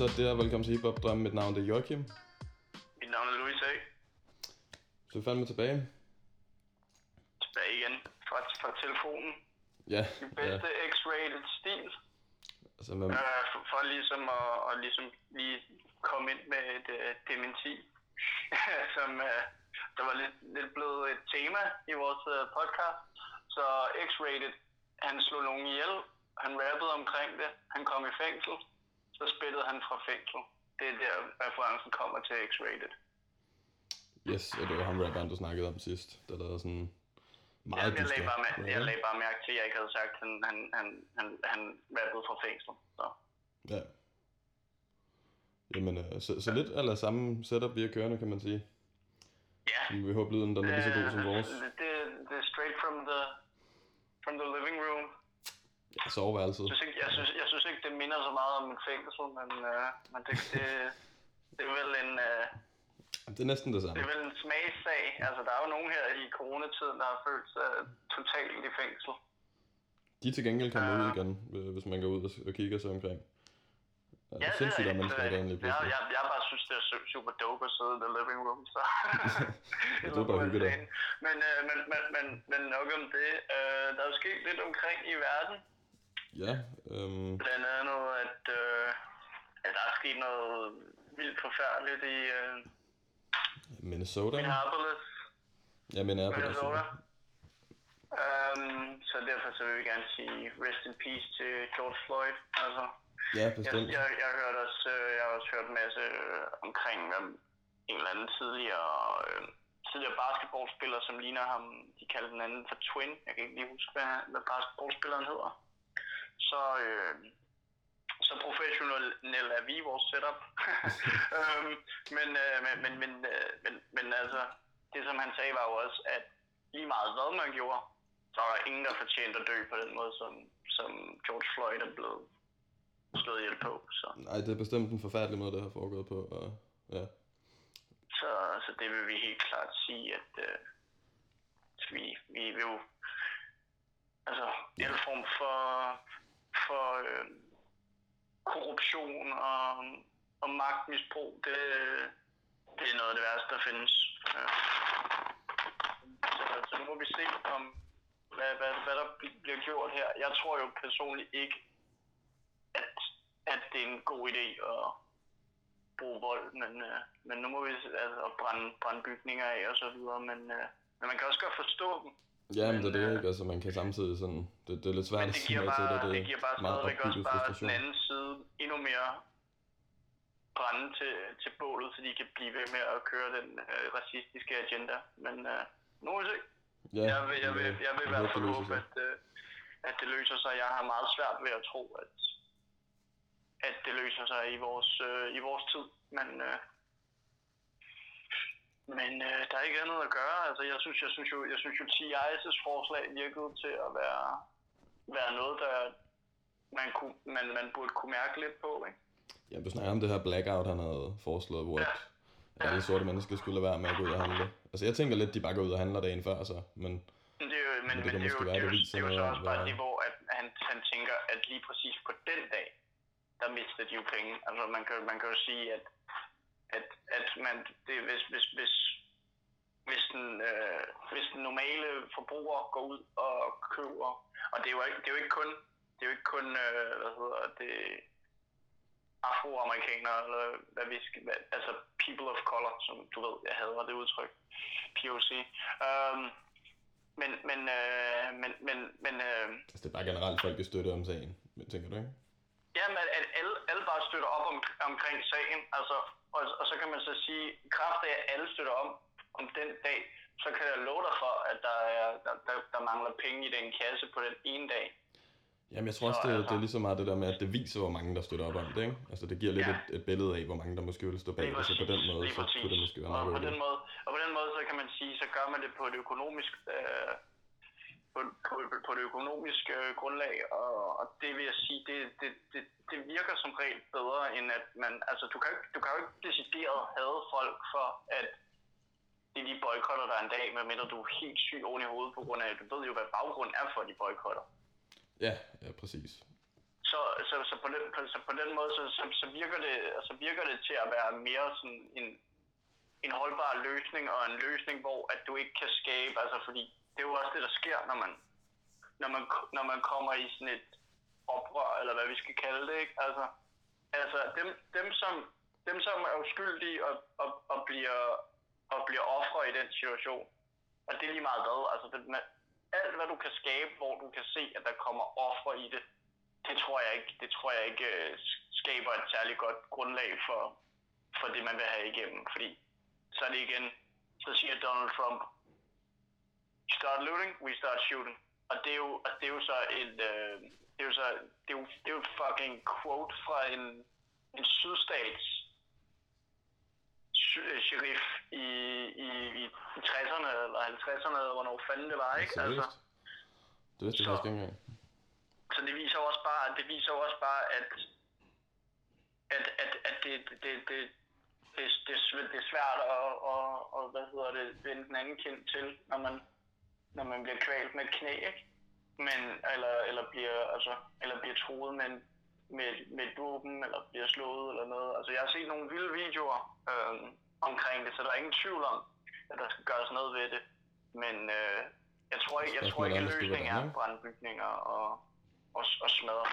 Så der? Velkommen til Hip Hop Drømme. Mit navn er Joachim. Mit navn er Louis A. Så er vi fandme tilbage. Tilbage igen fra, fra telefonen. Ja, Den ja. bedste X-rated stil. Altså, man, Øh, for, for ligesom at, at ligesom lige komme ind med et uh, dementi, som uh, der var lidt, lidt blevet et tema i vores uh, podcast. Så X-rated, han slog nogen ihjel, han rappede omkring det, han kom i fængsel, så spillede han fra fængsel. Det er der referencen kommer til X-rated. yes, og det var ham rapperen, du snakkede om sidst. Der lavede sådan meget jeg, jeg, lagde bare, mær- jeg lagde bare mærke til, at jeg ikke havde sagt, at han, han, han, han, han rappede fra fængsel. Så. Ja. Jamen, øh, så, så lidt eller samme setup, vi er kørende, kan man sige. Ja, Vi håber, lyden den er lige så god som vores. Det, det, det er straight from the, from the living room. Ja, soveværelset. Jeg synes, ikke, jeg, synes, jeg synes ikke, det minder så meget om en fængsel, men, uh, men det, det, det, er vel en, uh, Det er næsten det samme. det er vel en smagssag. Altså, der er jo nogen her i coronatiden, der har følt sig totalt i fængsel. De er til gengæld kommet ud igen, øh, hvis man går ud og- kigger sig omkring. Ja, det er sindssygt, at mennesker er lige rigtigt. jeg, jeg, jeg bare synes, det er su- super dope at sidde i the living room, så... Det er bare hygge dig. Men, øh, men, men, men, men nok om det. Øh, der er jo sket lidt omkring i verden. Ja, øhm, Blandt andet, at, øh, at der er sket noget vildt forfærdeligt i øh, Minnesota. Minneapolis, Ja, det. Minnesota. Um, så derfor så vil vi gerne sige rest in peace til George Floyd. Altså, Ja, jeg, bestemt. jeg, jeg, har hørt også, øh, jeg har også hørt en masse øh, omkring hvem en eller anden tidligere, øh, tidligere basketballspiller, som ligner ham. De kalder den anden for Twin. Jeg kan ikke lige huske, hvad, hvad basketballspilleren hedder. Så, øh, så professionelle er vi i vores setup. øhm, men, øh, men, men, men, øh, men, men altså, det som han sagde var jo også, at lige meget hvad man gjorde, så er der ingen, der fortjente at dø på den måde, som, som George Floyd er blevet slået ihjel på. Så, Nej, det er bestemt en forfærdelig måde, det har foregået på. Og, ja. så, så det vil vi helt klart sige, at øh, vi, vi vil jo... Altså, en form for, for øh, korruption og, og magtmisbrug, det, det er noget af det værste, der findes. Øh, Så, så nu må vi se, om hvad, hvad, hvad der bliver gjort her. Jeg tror jo personligt ikke, at, at det er en god idé at bruge vold, men, øh, men nu må vi altså, at brænde, brænde bygninger af og så videre, men, øh, men man kan også godt forstå dem. Ja, men det er det øh, ikke. Altså, man kan samtidig sådan... Det, det er lidt svært at det sige nej til det. bare, Det det er giver bare meget stadigvæk også bare frustration. den anden side endnu mere brænde til, til bålet, så de kan blive ved med at køre den øh, racistiske agenda. Men øh, nu må vi se. Ja, jeg vil, jeg vil, jeg vil i hvert fald håbe, at, øh, at det løser sig. Jeg har meget svært ved at tro, at, at det løser sig i vores, øh, i vores tid. Men, øh, men øh, der er ikke andet at gøre. Altså, jeg synes, jeg synes jo, jeg synes jo T.I.'s forslag virkede til at være, være noget, der man, kunne, man, man burde kunne mærke lidt på. Ikke? Ja, du snakker om det her blackout, han havde foreslået, hvor Ja. at sorte mennesker skulle lade være med at gå ud og handle. Altså, jeg tænker lidt, de bare går ud og handler dagen før, så. Men Men det er jo, men, Men det men det jo, være, det det det er jo så også bare det, hvor at han, han tænker, at lige præcis på den dag, der mister de jo penge. Altså man kan, man kan jo sige, at, at, at man, det, hvis, hvis, hvis, hvis, den, øh, hvis den normale forbruger går ud og køber, og det er jo ikke, det er jo ikke kun, det er jo ikke kun øh, hvad hedder det, afroamerikanere, eller hvad vi skal, hvad, altså people of color, som du ved, jeg hader det udtryk, POC. Um, men, men, øh, men, men, men øh, altså, det er bare generelt folk, der støtter om sagen. Tænker du ikke? ja, men at alle, alle bare støtter op om, omkring sagen, altså, og, og så kan man så sige, i kraft af at alle støtter om, om den dag, så kan jeg love dig for, at der, er, der, der, der mangler penge i den kasse på den ene dag. Jamen, jeg tror også, Så det, altså- det er lige så meget det der med, at det viser, hvor mange der støtter op om det, ikke? Altså, det giver lidt Ja. et, et billede af, hvor mange der måske vil stå bag det, så på den måde, så kunne det måske være og meget på godt. den måde, og på den måde, så kan man sige, så gør man det på et økonomisk, øh, på, på, på det økonomiske øh, grundlag, og, og det vil jeg sige, det, det, det, det virker som regel bedre, end at man, altså du kan du kan jo ikke decideret have folk for, at de lige boykotter dig en dag, medmindre du er helt syg oven i hovedet på grund af, at du ved jo, hvad baggrund er for, at de boykotter. Ja, ja, præcis. så, så, så, på den, på, så på den måde, så, så, så, virker det, så virker det til at være mere sådan en, en holdbar løsning, og en løsning, hvor at du ikke kan skabe, altså fordi det er jo også det, der sker, når man, når man, når man kommer i sådan et oprør, eller hvad vi skal kalde det, ikke? Altså, altså dem, dem, som, dem, som er uskyldige og, og, og bliver, og bliver ofre i den situation, og det er lige meget hvad, altså det, alt hvad du kan skabe, hvor du kan se, at der kommer ofre i det, det tror jeg ikke, det tror jeg ikke øh, skaber et særligt godt grundlag for, for det, man vil have igennem. Fordi så er det igen, så siger Donald Trump, start looting, we start shooting. Og det er jo, og det er jo så et, øh, det er jo så, det er jo, det er jo fucking quote fra en, en sydstats sheriff i, i, i 60'erne eller 50'erne, eller hvornår fanden det var, ikke? Seriøst? Altså, det vidste jeg faktisk ikke engang. Så det viser også bare, det viser også bare, at, at, at, at det, det, det, det, det, det, det er svært at, at, at, hvad hedder det, vende den anden kind til, når man, når man bliver kvalt med et knæ, ikke? Men, eller, eller, bliver, altså, eller bliver troet med, med, med et våben, eller bliver slået, eller noget. Altså, jeg har set nogle vilde videoer øh, omkring det, så der er ingen tvivl om, at der skal gøres noget ved det. Men øh, jeg tror ikke, jeg tror ikke at løsningen er brandbygninger og, og, og smadre.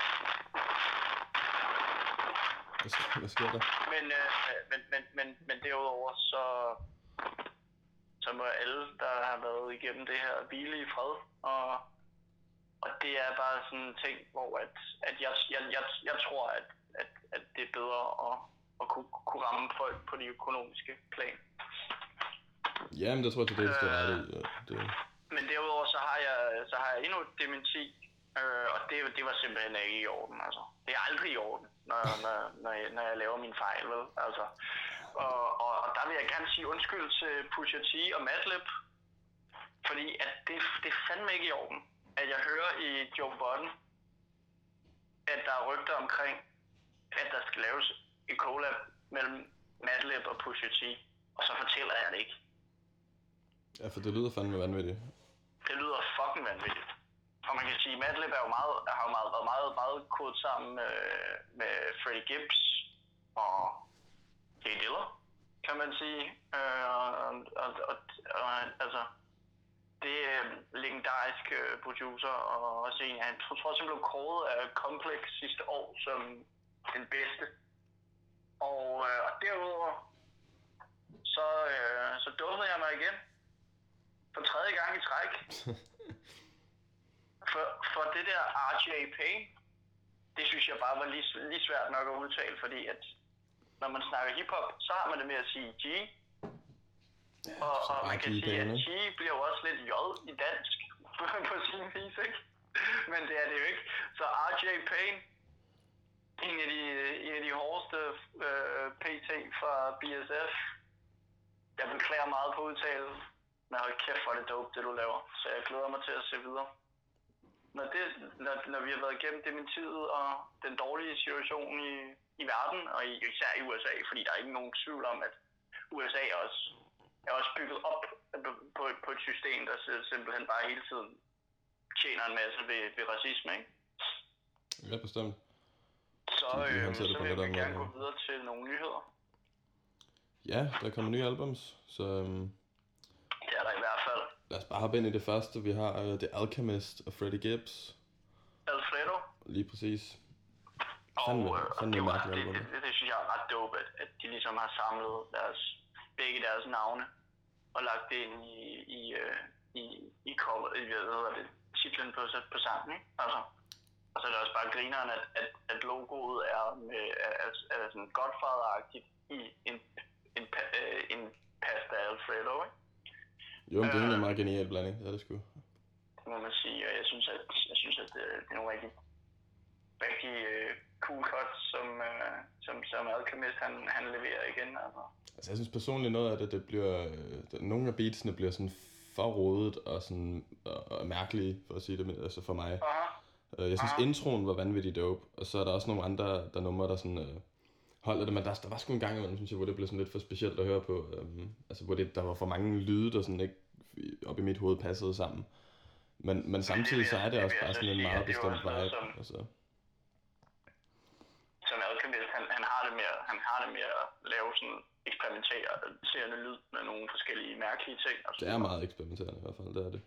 Hvad sker der? Men, øh, men, men, men, men derudover så, så må alle, der har været igennem det her, hvile i fred. Og, og det er bare sådan en ting, hvor at, at jeg, jeg, jeg, jeg tror, at, at, at det er bedre at, at kunne, kunne ramme folk på de økonomiske plan. Jamen, det tror jeg til det, er i. Ja, det... Men derudover så har jeg, så har jeg endnu et dementi, øh, og det, det var simpelthen ikke i orden. Altså. Det er aldrig i orden, når, når, når, jeg, når jeg laver min fejl, vel? Altså, og, og, og der vil jeg gerne sige undskyld til Pusha T og Madlib, fordi at det, det er fandme ikke i orden, at jeg hører i Joe Budden, at der er rygter omkring, at der skal laves en collab mellem Madlib og Pusha T, og så fortæller jeg det ikke. Ja, for det lyder fandme vanvittigt. Det lyder fucking vanvittigt. Og man kan sige, at Madlib er jo meget, har jo meget, været meget, meget kodet sammen med, med Freddie Gibbs og Jay Diller, kan man sige. Øh, og, og, og, og, altså, det er legendarisk producer, og også en, han tror også, han blev kåret af Complex sidste år som den bedste. Og, øh, og derudover, så, øh, så dummede jeg mig igen for tredje gang i træk. for, for det der RJ Payne, det synes jeg bare var lige, lige svært nok at udtale, fordi at når man snakker hiphop, så har man det med at sige G. Og, og man kan sige, at G bliver jo også lidt J i dansk på sin vis, ikke? Men det er det jo ikke. Så RJ Payne, en af de, en af de hårdeste øh, PT fra BSF, jeg beklager meget på udtalen, men hold kæft, hvor er det dope, det du laver. Så jeg glæder mig til at se videre. Når, det, når, når vi har været igennem dementiet og den dårlige situation i, i verden, og i, især i USA, fordi der er ikke nogen tvivl om, at USA er også, er også bygget op på, på et system, der simpelthen bare hele tiden tjener en masse ved, ved racisme, ikke? Ja, bestemt. Så, øh, så vil vi gerne gå videre til nogle nyheder. Ja, der kommer nye albums, så øhm, det er der i hvert fald. Lad os bare hoppe ind i det første. Vi har uh, The Alchemist og Freddie Gibbs. Alfredo. Lige præcis. Og, fandme, øh, fandme det, var, det, det, det, det, synes jeg er ret dope, at, at de ligesom har samlet deres, begge deres navne og lagt det ind i, i, uh, i, i, cover, i hvad hedder det, titlen på, på sangen, ikke? Altså, og så er det også bare grineren, at, at, at logoet er, med, er, er, er sådan godfather-agtigt i en, en, en, en pasta Alfredo, ikke? Jo, men det er en øh, meget genial blanding, det er det sgu. Det må man sige, og jeg synes, at, jeg synes, at det, øh, det er nogle rigtig, rigtig uh, cool cuts, som, uh, som, som Alchemist han, han leverer igen. Altså. altså jeg synes personligt noget af det, det bliver, øh, nogle af beatsene bliver sådan for rodet og sådan og, og mærkelige, for at sige det, altså for mig. Uh-huh. Jeg synes uh-huh. introen var vanvittigt dope, og så er der også nogle andre der numre, der sådan, uh, holder det, men der, der var sgu en gang imellem, synes jeg, hvor det blev sådan lidt for specielt at høre på. Um, altså, hvor det, der var for mange lyde, der sådan ikke op i mit hoved passede sammen. Men, men samtidig så er det også bare sådan en meget bestemt vibe. Altså. Sådan eksperimenterende lyd med nogle forskellige mærkelige ting. Og det er meget eksperimenterende i hvert fald, det er det.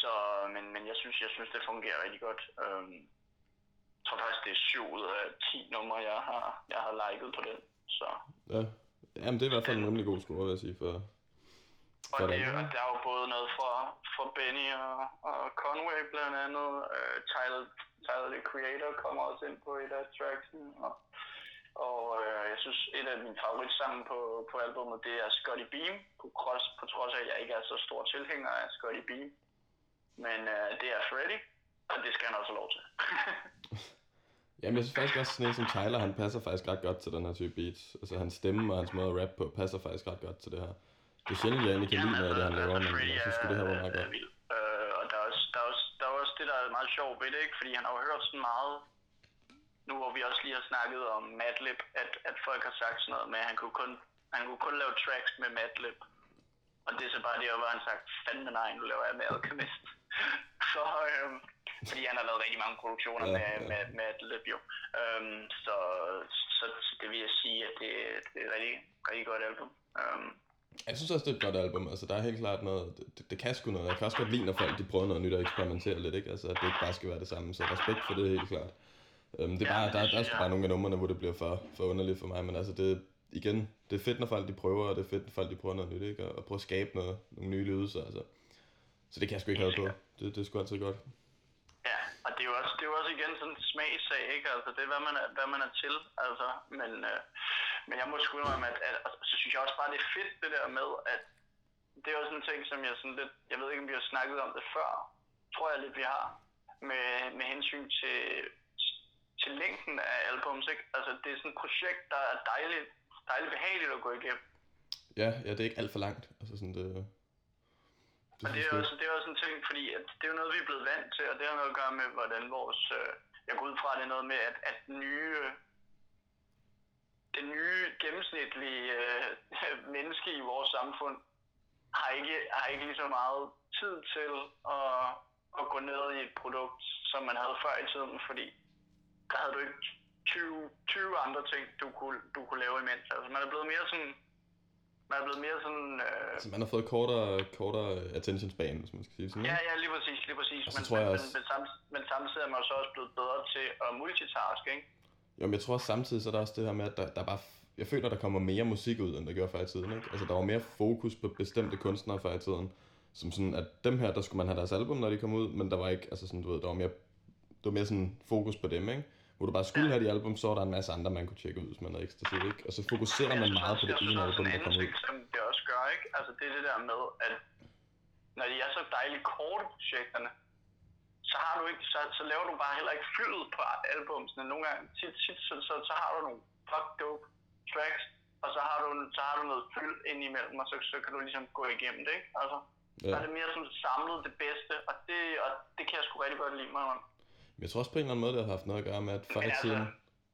Så, men, men jeg synes, jeg synes, det fungerer rigtig godt. Øhm, jeg tror faktisk, det er 7 ud af 10 numre, jeg har, jeg har liket på den. Så. Ja. Jamen, det er i hvert fald en rimelig god score, vil jeg sige, for, for og det, og der er jo både noget fra, fra Benny og, og Conway blandt andet. Uh, Tyler, Tyler, the Creator, kommer også ind på et af tracksen. Og, og uh, jeg synes, et af mine favoritsange på, på albumet, det er Scotty Beam. På, trods, på trods af, at jeg ikke er så stor tilhænger af Scotty Beam. Men uh, det er Freddy, og det skal han også have lov til. Jamen, jeg synes faktisk også, sådan en som Tyler, han passer faktisk ret godt til den her type beats. Altså, hans stemme og hans måde at rap på, passer faktisk ret godt til det her. Det er sjældent, jeg egentlig kan lide noget af det, han laver, men jeg synes det her var meget godt. Øh, og der er, også, der, er også, der er også det, der er meget sjovt ved det, ikke? Fordi han har jo hørt sådan meget, nu hvor vi også lige har snakket om Madlib, at, at folk har sagt sådan noget med, at han kunne kun, han kunne kun lave tracks med Madlib. Og det er så bare det, hvor han sagt, fandme nej, nu laver jeg med Alchemist. så, øhm, fordi han har lavet rigtig mange produktioner ja, med, ja. med, med Madlib jo. Øhm, så, så, så, det vil jeg sige, at det, det er et rigtig, rigtig godt album. Øhm, jeg synes også, det er et godt album. Altså, der er helt klart noget... Det, det kan sgu noget. Jeg kan også godt lide, når folk de prøver noget nyt og eksperimenterer lidt, ikke? Altså, at det ikke bare skal være det samme. Så respekt for det, helt klart. Um, det er bare, der, der er sgu bare nogle af numrene, hvor det bliver for, for underligt for mig. Men altså, det, igen, det er fedt, når folk de prøver, og det er fedt, når folk de prøver noget nyt, ikke? Og, og prøver at skabe noget, nogle nye lyde, så altså. Så det kan jeg sgu ikke have på. Det, det er sgu altid godt. Ja, og det er jo også, det er jo også igen sådan en smagsag, ikke? Altså, det er, hvad man er, hvad man er til, altså. Men, øh, men jeg må sgu indrømme, at, at, at, så synes jeg også bare, det er fedt det der med, at det er sådan en ting, som jeg sådan lidt, jeg ved ikke, om vi har snakket om det før, tror jeg lidt, vi har, med, med hensyn til, til længden af albums, ikke? Altså, det er sådan et projekt, der er dejligt, dejligt behageligt at gå igennem. Ja, ja, det er ikke alt for langt. Altså sådan det, det og det er, også, det er også en ting, fordi at det er jo noget, vi er blevet vant til, og det har noget at gøre med, hvordan vores... Øh, jeg går ud fra, at det er noget med, at, at nye det nye gennemsnitlige øh, menneske i vores samfund har ikke, har ikke lige så meget tid til at, at gå ned i et produkt, som man havde før i tiden, fordi der havde du ikke 20, 20 andre ting, du kunne, du kunne lave imens. Altså man er blevet mere sådan, man er blevet mere sådan... Øh... Altså man har fået kortere, kortere attention span, hvis man skal sige sådan, Ja, ja, lige præcis, lige præcis. Men, men, også... men, men, samtidig, men samtidig er man så også blevet bedre til at multitask, ikke? Jo, men jeg tror også samtidig, så er der også det her med, at der, der bare, jeg føler, der kommer mere musik ud, end der gjorde før i tiden. Ikke? Altså, der var mere fokus på bestemte kunstnere før i tiden. Som sådan, at dem her, der skulle man have deres album, når de kom ud, men der var ikke, altså sådan, du ved, der var mere, det var mere sådan fokus på dem, ikke? Hvor du bare skulle have de album, så var der en masse andre, man kunne tjekke ud, hvis man havde ekstra tid, ikke? Og så fokuserer man meget på det ene album, der kommer ud. Som det også gør, ikke? Altså det er det der med, at når de er så dejligt korte projekterne, så har du ikke, så, så laver du bare heller ikke fyldet på albumsene. Nogle gange, tit, tit så, så, så har du nogle fuck dope tracks, og så har du, så har du noget fyld ind imellem, og så, så kan du ligesom gå igennem det, ikke? Altså, ja. så er det mere sådan samlet det bedste, og det, og det kan jeg sgu rigtig godt lide mig om. Men jeg tror også på en eller anden måde, det har haft noget at gøre med, at før i altså- tiden,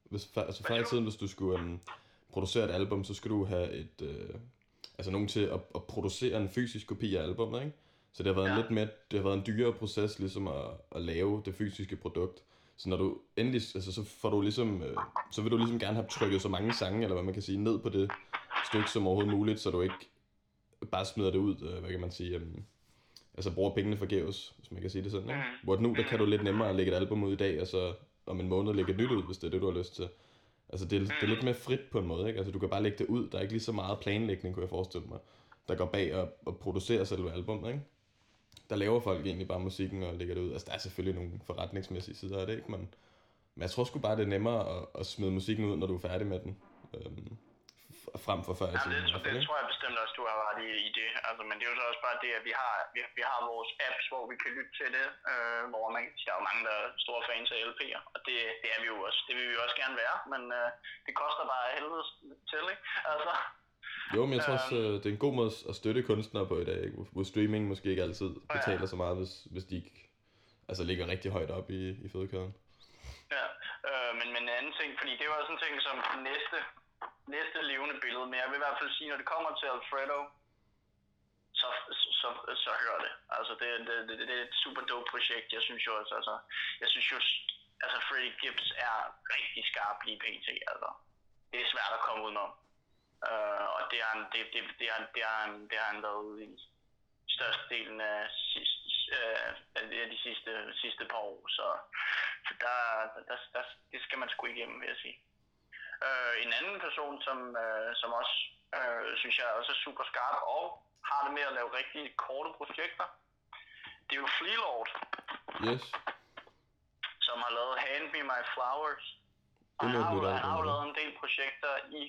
hvis, altså før i tiden, hvis du skulle um, producere et album, så skulle du have et, uh, altså nogen til at, at producere en fysisk kopi af albumet, ikke? Så det har været ja. en lidt mere, det har været en dyrere proces ligesom at, at lave det fysiske produkt. Så når du endelig, altså så får du ligesom, øh, så vil du ligesom gerne have trykket så mange sange, eller hvad man kan sige, ned på det stykke som overhovedet muligt, så du ikke bare smider det ud, øh, hvad kan man sige, øh, altså bruger pengene forgæves, hvis man kan sige det sådan, ikke? Mm. Hvor nu, der kan du lidt nemmere lægge et album ud i dag, og så om en måned lægge et nyt ud, hvis det er det, du har lyst til. Altså det, det er lidt mere frit på en måde, ikke? Altså du kan bare lægge det ud, der er ikke lige så meget planlægning, kunne jeg forestille mig, der går bag og, og producerer selve albumet, ikke? der laver folk egentlig bare musikken og lægger det ud. Altså, der er selvfølgelig nogle forretningsmæssige sider af det, ikke? Men, men jeg tror sgu bare, det er nemmere at, at smide musikken ud, når du er færdig med den. Øhm, frem for før i tiden. Det, det, det tror jeg bestemt også, du har ret i, i det. Altså, men det er jo så også bare det, at vi har, vi, vi har vores apps, hvor vi kan lytte til det, øh, hvor man, der er jo mange, der er store fans af LP'er, og det, det er vi jo også. Det vil vi jo også gerne være, men øh, det koster bare helvede til, ikke? Altså, jo, men jeg tror også, um, det er en god måde at støtte kunstnere på i dag, ikke? hvor streaming måske ikke altid betaler ja. så meget, hvis, hvis de ikke altså, ligger rigtig højt op i, i fødekæden. Ja, øh, men, men en anden ting, fordi det var også en ting som næste, næste levende billede, men jeg vil i hvert fald sige, når det kommer til Alfredo, så, så, så, så det. Altså, det, det, det, det er et super dope projekt. Jeg synes jo også, altså, jeg synes jo, altså Freddie Gibbs er rigtig skarp lige pt. Altså, det er svært at komme udenom. Uh, og det har han, det, det, det, har, det, har han, det har han været ude i størstedelen af, sidst, uh, af de sidste, sidste par år. Så, så der, der, der, det skal man sgu igennem, vil jeg sige. Uh, en anden person, som, uh, som også uh, synes jeg også er super skarp og har det med at lave rigtig korte projekter, det er jo Fleelord. Yes. Som har lavet Hand Me My Flowers. Og han har, jo, han har jo lavet en del projekter i,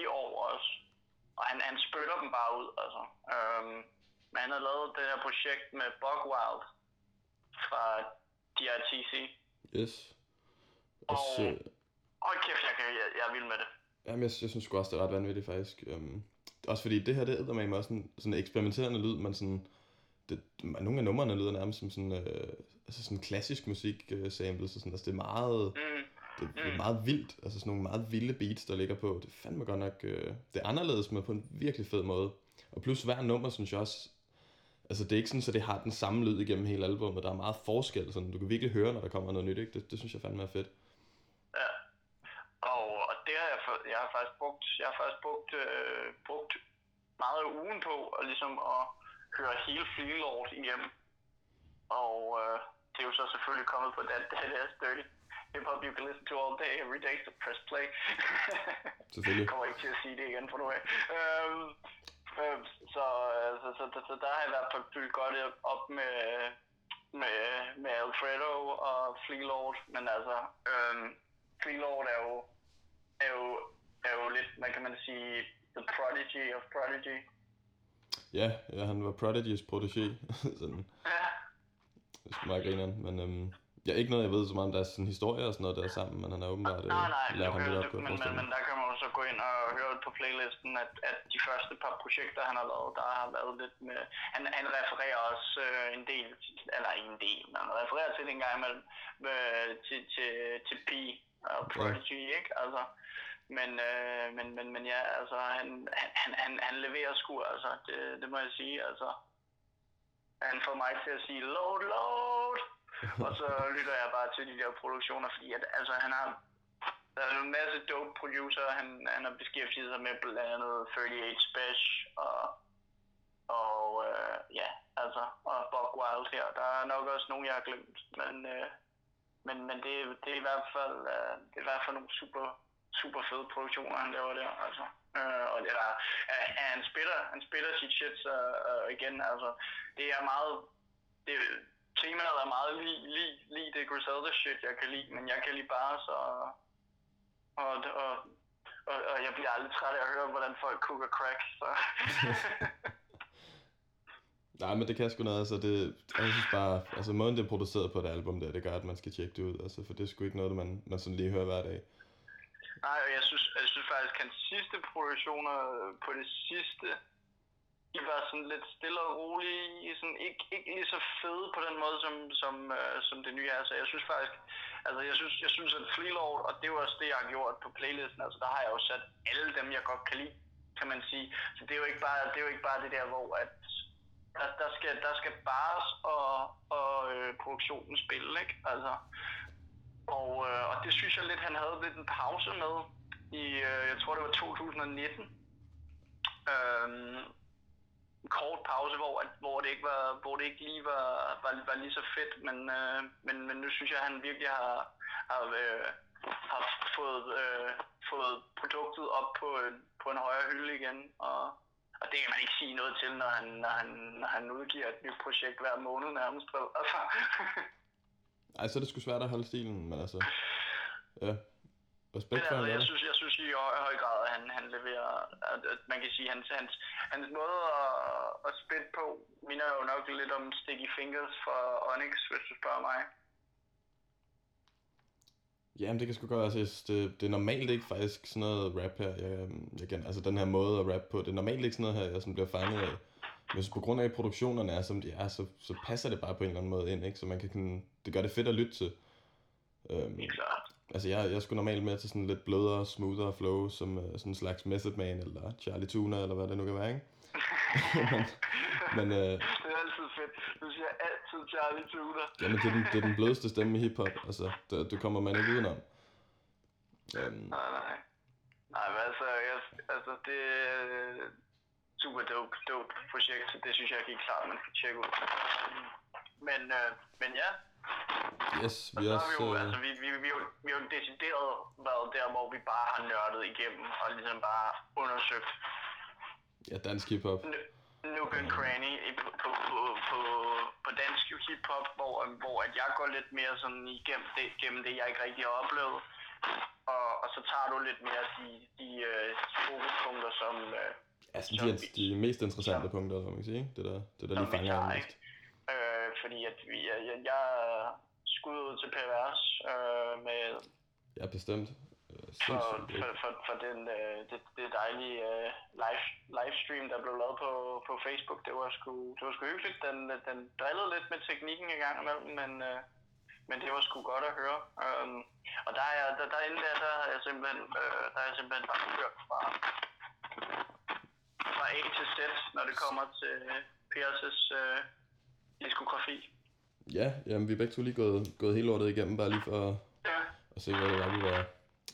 i år også. Og han, han spytter dem bare ud, altså. Øhm, men han har lavet det her projekt med Bugwild fra DRTC. Yes. Og, og kæft, jeg, jeg, jeg er vild med det. Jamen, jeg, jeg synes også, det er ret vanvittigt, faktisk. Um, også fordi det her, det er med også en sådan eksperimenterende lyd, men sådan, det, nogle af numrene lyder nærmest som sådan, øh, altså sådan klassisk musik øh, samples, og sådan, altså det er meget, mm. det, det, er meget vildt, altså sådan nogle meget vilde beats, der ligger på, det er fandme godt nok, øh, det er anderledes, men på en virkelig fed måde, og plus hver nummer, synes jeg også, altså det er ikke sådan, så det har den samme lyd igennem hele albumet, der er meget forskel, sådan, du kan virkelig høre, når der kommer noget nyt, ikke? Det, det synes jeg fandme er fedt. Ja, og, og det har jeg, har faktisk brugt, jeg har faktisk brugt, øh, brugt meget af ugen på, og ligesom at høre hele Freelord igennem. Og øh, det er jo så selvfølgelig kommet på den, det er dirty hip hop you can listen to all day, every day, so press play. selvfølgelig. Jeg kommer ikke til at sige det igen for nu af. Øhm, øh, så, så, så, så, så, der har jeg i hvert fald fyldt godt op med, med, med Alfredo og Fleelord, men altså, øhm, Fleelord er jo, er jo, er jo lidt, hvad kan man sige, the prodigy of prodigy. Ja, ja han var Prodigy's protégé. sådan. Ja. Det er meget grineren, men øhm, jeg er ikke noget, jeg ved så meget om deres sådan, historie og sådan noget der sammen, men han har åbenbart nej, nej, øh, lært ham lidt op, men, men, men, der kan man så gå ind og høre på playlisten, at, at de første par projekter, han har lavet, der har været lidt med... Han, han refererer også øh, en del, eller en del, men han refererer til det en gang imellem, med, til, til, til P og Prodigy, ja. ikke? Altså, men, øh, men, men, men ja, altså, han, han, han, han leverer sgu, altså, det, det må jeg sige, altså. Han får mig til at sige, load, load! og så lytter jeg bare til de der produktioner, fordi at, altså, han har, der er en masse dope producer, han, han har beskæftiget sig med blandt andet 38 Special og, og øh, ja, altså, og Buck Wild her. Der er nok også nogen, jeg har glemt, men, øh, men, men det, det, er i hvert fald, øh, det er i hvert fald nogle super, super fede produktioner, han laver der, altså. Øh, og det er, øh, han spiller, han spiller sit shit, så øh, igen, altså, det er meget, det, temaet er meget lige, lige, lige det Griselda shit, jeg kan lide, men jeg kan lide bare så... Og, og, og, og jeg bliver aldrig træt af at høre, hvordan folk cooker crack, så... Nej, men det kan sgu noget, altså det, jeg synes bare, altså måden det er produceret på det album der, det gør, at man skal tjekke det ud, altså for det er sgu ikke noget, man, man sådan lige hører hver dag. Nej, og jeg synes, jeg synes faktisk, at hans sidste produktioner på det sidste de var sådan lidt stille og rolige, sådan ikke, ikke lige så fede på den måde, som, som, øh, som det nye er. Så jeg synes faktisk, altså jeg synes, jeg synes at Freelord, og det er også det, jeg har gjort på playlisten, altså der har jeg jo sat alle dem, jeg godt kan lide, kan man sige. Så det er jo ikke bare det, er jo ikke bare det der, hvor at der, der, skal, der skal bares og, og øh, produktionen spille, ikke? Altså, og, øh, og det synes jeg lidt, han havde lidt en pause med i, øh, jeg tror det var 2019. Øhm, en kort pause, hvor, at, hvor, det ikke var, hvor det ikke lige var, var, var lige så fedt, men, øh, men, men nu synes jeg, at han virkelig har, har, øh, har fået, øh, fået produktet op på, øh, på en højere hylde igen, og, og det kan man ikke sige noget til, når han, når han, når han udgiver et nyt projekt hver måned nærmest. Altså. Ej, så er det sgu svært at holde stilen, men altså... Ja, Respekt for altså, jeg synes, jeg synes i høj, grad, at han, han leverer, at, at man kan sige, hans, hans, hans måde at, at spille på, minder jo nok lidt om Sticky Fingers fra Onyx, hvis du spørger mig. Jamen, det kan sgu godt, altså, det, det er normalt ikke faktisk sådan noget rap her, jeg, igen, altså den her måde at rap på, det er normalt ikke sådan noget her, jeg sådan bliver fanget af. Så på grund af, at produktionerne er, som de er, så, så passer det bare på en eller anden måde ind, ikke? Så man kan, det gør det fedt at lytte til. Øhm, klart. Altså, jeg, jeg skulle normalt med til sådan lidt blødere, smoothere flow, som uh, sådan en slags Method Man, eller Charlie Tuna, eller hvad det nu kan være, ikke? men, men, uh, det er altid fedt. Du siger altid Charlie Tuna. jamen, det er, den, det er den blødeste stemme i hiphop. Altså, det, det kommer man ikke udenom. Um, nej, nej. Nej, men altså, jeg, Altså, det super dope, dope projekt, så det synes jeg helt klart, man skal tjekke ud. Men, øh, men ja. Yes, vi og så har vi jo, øh, altså, vi, vi, vi, vi, har jo decideret været der, hvor vi bare har nørdet igennem og ligesom bare undersøgt Ja, dansk hiphop. Nook and Cranny på, på, på, på, dansk hiphop, hvor, hvor at jeg går lidt mere sådan igennem det, gennem det, jeg ikke rigtig har oplevet. Og, og så tager du lidt mere de, de uh, fokuspunkter, som, Altså, de, er de mest interessante punkter, kan man kan sige. Det der, det der som lige fanger mig mest. Øh, fordi at vi, jeg, jeg, jeg skud ud til pervers øh, med Ja, bestemt. Øh, for, for, for, for den, øh, det, det dejlige øh, live, livestream, der blev lavet på, på Facebook. Det var sgu, det var sgu hyggeligt. Den, den drillede lidt med teknikken en gang imellem, men, øh, men det var sgu godt at høre. Um, og der er der, der inde der, der har jeg simpelthen, øh, der er jeg simpelthen bare hørt fra, fra A til Z, når det kommer til Piers' øh, diskografi. Ja, jamen, vi er begge to lige gået, gået hele lortet igennem, bare lige for at, Ja. at se, hvad det var, vi var...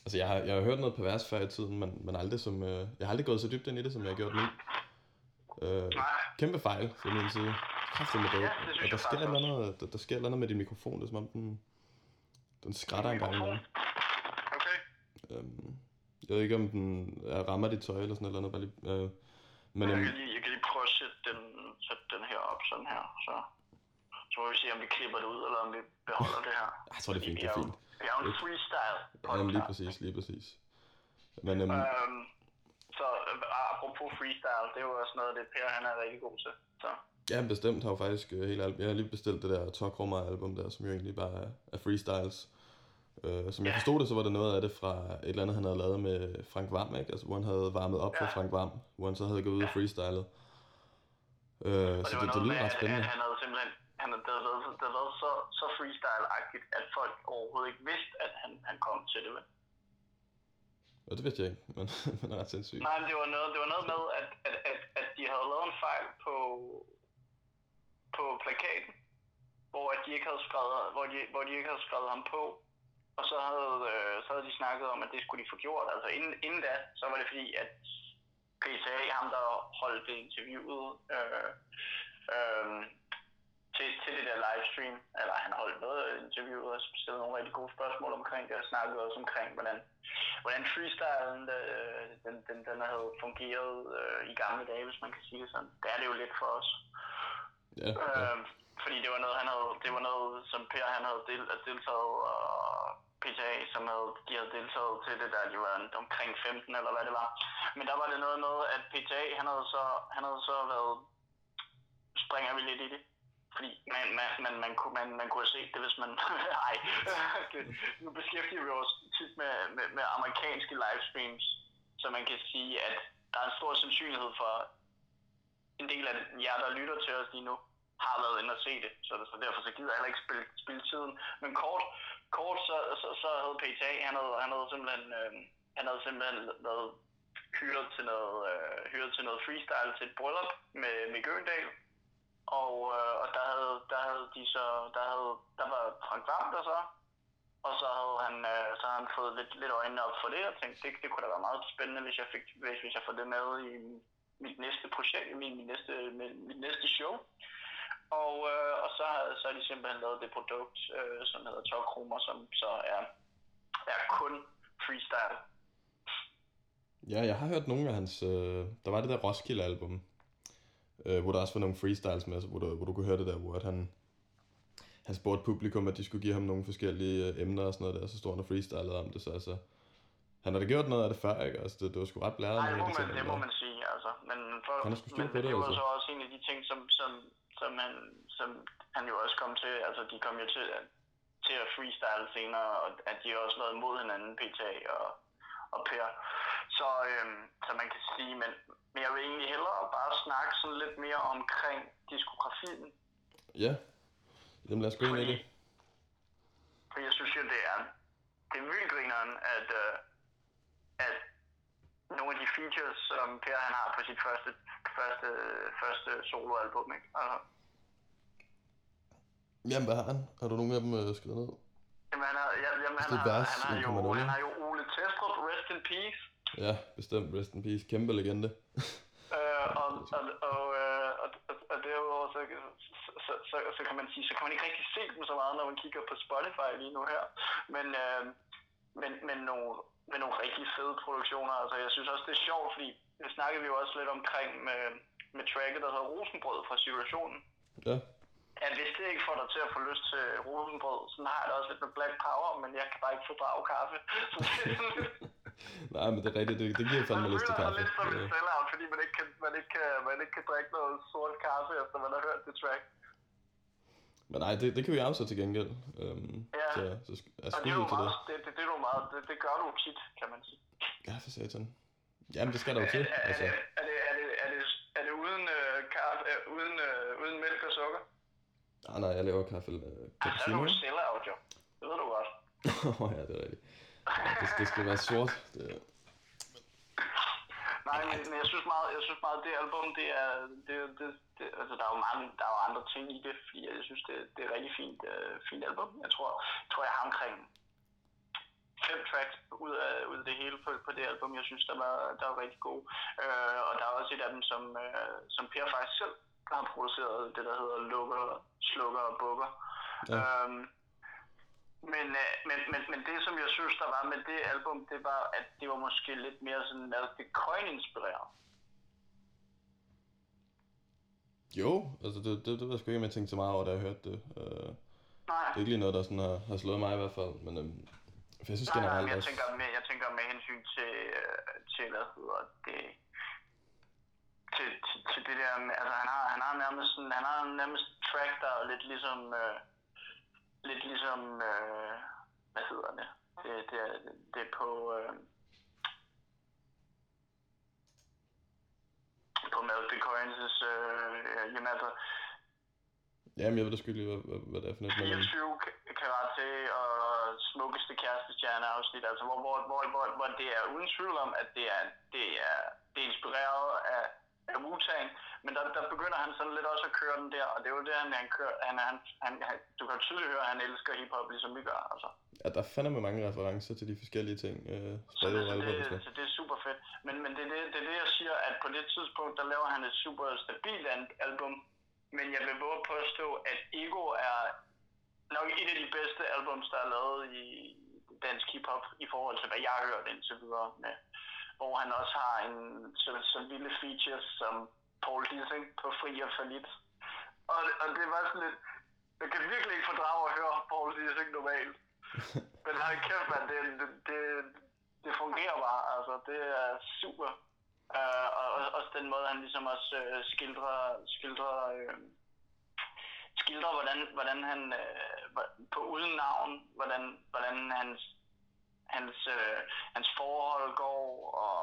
Altså, jeg har, jeg har hørt noget pervers før i tiden, men, men aldrig som... Øh, jeg har aldrig gået så dybt ind i det, som jeg har gjort nu. Øh, Nej. kæmpe fejl fra min side. Kraftigt med dope. Ja, det og der sker, faktisk et eller andet, der, der sker et eller andet med din mikrofon. Det er som om, den, den skrætter en gang imellem. Okay. Øhm, jeg ved ikke, om den er, rammer dit tøj eller sådan noget. Bare lige, øh, men jeg, kan lige, jeg kan lige prøve at sætte den, sætte den her op sådan her. Så, så må vi se, om vi klipper det ud, eller om vi beholder det her. jeg tror, det er fint. Det er fint. Vi er jo en freestyle Ja, jamen, lige præcis, lige præcis. Men øhm, Øhm, så øh, apropos freestyle, det er jo også noget det, Per han er rigtig god til. Så ja, bestemt har jo faktisk øh, hele album. Jeg har lige bestilt det der Tokrummer album der, som jo egentlig bare er, er freestyles. Øh, som jeg Ja. forstod det, så var det noget af det fra et eller andet, han havde lavet med Frank Vam, ikke? Altså, hvor han havde varmet op for Ja. Frank Vam, hvor han så havde gået ud og freestylet. Øh, og så det var det, det lyder ret spændende. at han havde simpelthen, han havde, det havde det havde været så, så freestyle-agtigt, at folk overhovedet ikke vidste, at han, han kom til det. Vel? Og det vidste jeg ikke, men, men det er ret sindssygt. Nej, men det var noget, det var noget med, at, at, at, at de havde lavet en fejl på, på plakaten, hvor at de ikke havde skrevet, hvor de, hvor de ikke havde skrevet ham på. Og så havde, øh, så havde de snakket om, at det skulle de få gjort. Altså inden, inden da, så var det fordi, at PTA, ham der holdt det interviewet øh, øh, til, til det der livestream, eller han holdt noget interviewet og stillede nogle rigtig gode spørgsmål omkring det, og snakkede også omkring, hvordan, hvordan freestylen øh, den, den, den havde fungeret øh, i gamle dage, hvis man kan sige det sådan. Det er det jo lidt for os. Ja, ja. Øh, fordi det var noget, han havde, det var noget, som Per han havde del, deltaget, og PCA, som havde, de havde deltaget til det der, de var omkring 15 eller hvad det var. Men der var det noget med, at PTA, han havde så, han havde så været, springer vi lidt i det, fordi man, man, man, man, kunne, man, man kunne have set det, hvis man... Ej, det, nu beskæftiger vi os tit med, med, med amerikanske livestreams, så man kan sige, at der er en stor sandsynlighed for, en del af jer, der lytter til os lige nu, har været inde og se det, så, så derfor så gider jeg heller ikke spille, spille tiden. Men kort, kort så, så, så havde PTA, han havde, han havde simpelthen, øh, han havde simpelthen været hyret til noget, øh, hyret til noget freestyle til et bryllup med Mick Øgendal. Og, øh, og der havde, der havde de så, der havde, der var Frank Varm der så, og så havde han, øh, så havde han fået lidt, lidt øjnene op for det, og tænkte, det, det kunne da være meget spændende, hvis jeg, fik, hvis, hvis jeg får det med i mit næste projekt, min, min næste, mit, mit næste show. Og, øh, og så, så har de simpelthen lavet det produkt, øh, som hedder Tokromer, som så er, er kun freestyle. Ja, jeg har hørt nogle af hans... Øh, der var det der Roskilde-album, øh, hvor der også var nogle freestyles med, altså, hvor, du, hvor du kunne høre det der, hvor at han, han spurgte publikum, at de skulle give ham nogle forskellige øh, emner og sådan noget der, så stod han og freestylede om det, så altså... Han har da gjort noget af det før, ikke? Altså, det, det var sgu ret blæret. Nej, det må, man, det må man sige, altså. Men, for, Han har sgu men, på det, det var altså. så også en af de ting, som, som, som, han, som han jo også kom til, altså de kom jo til, til at freestyle senere, og at de har også været mod hinanden, PTA og, og Per. Så, øhm, så man kan sige, men, men jeg vil egentlig hellere bare snakke sådan lidt mere omkring diskografien, Ja. Jamen lad os gå ind i det. For jeg synes jo, det er, det er vildt grineren, at, øh, at nogle af de features, som Per han har på sit første, første, første soloalbum, ikke? Altså, Jamen, hvad har han? Har du nogle af dem øh, skrevet ned? jamen, han har, ja, jamen, han, har, vers han, har jo, 1,0. han har jo Ole Testrup, Rest in Peace, Ja, bestemt. Rest in peace. Kæmpe legende. øh, og, og, og, øh, og, og, og derudover, så, så, så, så, så, kan man sige, så kan man ikke rigtig se dem så meget, når man kigger på Spotify lige nu her. Men, øh, men, men nogle, med nogle rigtig fede produktioner. Altså, jeg synes også, det er sjovt, fordi det snakkede vi jo også lidt omkring med, med tracket, der hedder Rosenbrød fra situationen. Ja. At hvis det ikke får dig til at få lyst til rosenbrød, så har jeg det også lidt med black power, men jeg kan bare ikke fordrage kaffe. Det er. Nej, men det er rigtigt. Det, det giver fandme lyst til kaffe. Føler sig lidt som en sellout, fordi man ikke, kan, man, ikke kan, man ikke kan drikke noget sort kaffe, efter man har hørt det track. Men nej, det, det kan vi afsætte til gengæld. Øhm, ja, så, så, jeg og det er jo meget, det. Det, det, det, er jo meget, det, det gør du tit, kan man sige. Ja, for satan. Jamen, det skal der jo til. Er, altså. er, er, det, er, det, er, det, er det uden, øh, kaffe, øh, uden, øh, uden mælk og sukker? Nej, nej, jeg laver kaffe øh, cappuccino. Altså, er du out, jo. Det ved du godt. Åh oh, ja, det er rigtigt. Ja, det, det skal være sort. Det, Nej, men, men jeg synes meget, jeg synes meget, det album, det er, det, det, det, altså der er jo mange, der er jo andre ting i det, fordi jeg synes, det, det er et rigtig fint, uh, fint album. Jeg tror, jeg tror, jeg har omkring fem tracks ud af, ud af det hele på, på det album, jeg synes, der var, der var rigtig gode. Uh, og der er også et af dem, som, uh, som Per faktisk selv har produceret, det der hedder Lukker, Slukker og Bukker. Ja. Um, men, øh, men, men, men det, som jeg synes, der var med det album, det var, at det var måske lidt mere sådan Malcolm Coin-inspireret. Jo, altså det, det, det var sgu ikke, jeg tænkte så meget over, da jeg hørte det. Uh, nej. Det er ikke lige noget, der sådan har, har slået mig i hvert fald, men um, for jeg synes nej, generelt nej, jeg. Tænker med, jeg tænker med hensyn til, øh, til hvad hedder det, til, til, til det der altså han har, han har nærmest sådan, han har nærmest track, der er lidt ligesom, øh, lidt ligesom, øh, hvad hedder det, det, det, er, det er på, øh, på Melody Coins' øh, jamen altså, Jamen, jeg ved da sgu lige, hvad, hvad, hvad det er for noget. 24 karate og smukkeste kærestestjerne afsnit, altså hvor, hvor, hvor, hvor, hvor det er uden tvivl om, at det er, det er, det er inspireret af, Wu-Tang, men der, der begynder han sådan lidt også at køre den der, og det er jo det, han, han kører, han, han, han, han, du kan tydeligt høre, at han elsker hiphop, ligesom vi gør, altså. Ja, der finder man mange referencer til de forskellige ting. Øh, så, det, så, det, så det er super fedt. Men, men det, er det, det er det, jeg siger, at på det tidspunkt, der laver han et super stabilt album, men jeg vil våge påstå, at Ego er nok et af de bedste albums, der er lavet i dansk hiphop, i forhold til, hvad jeg har hørt indtil videre med hvor han også har en så, så vilde features som Paul Dissing på Fri og Falit. Og, og det var sådan lidt, jeg kan virkelig ikke fordrage at høre Paul Dissing normalt. Men han kæft, man, det, det, det, det fungerer bare, altså, det er super. Uh, og også den måde, han ligesom også uh, skildrer, skildrer, uh, skildrer hvordan, hvordan han uh, på uden navn, hvordan, hvordan hans hans, øh, hans forhold går, og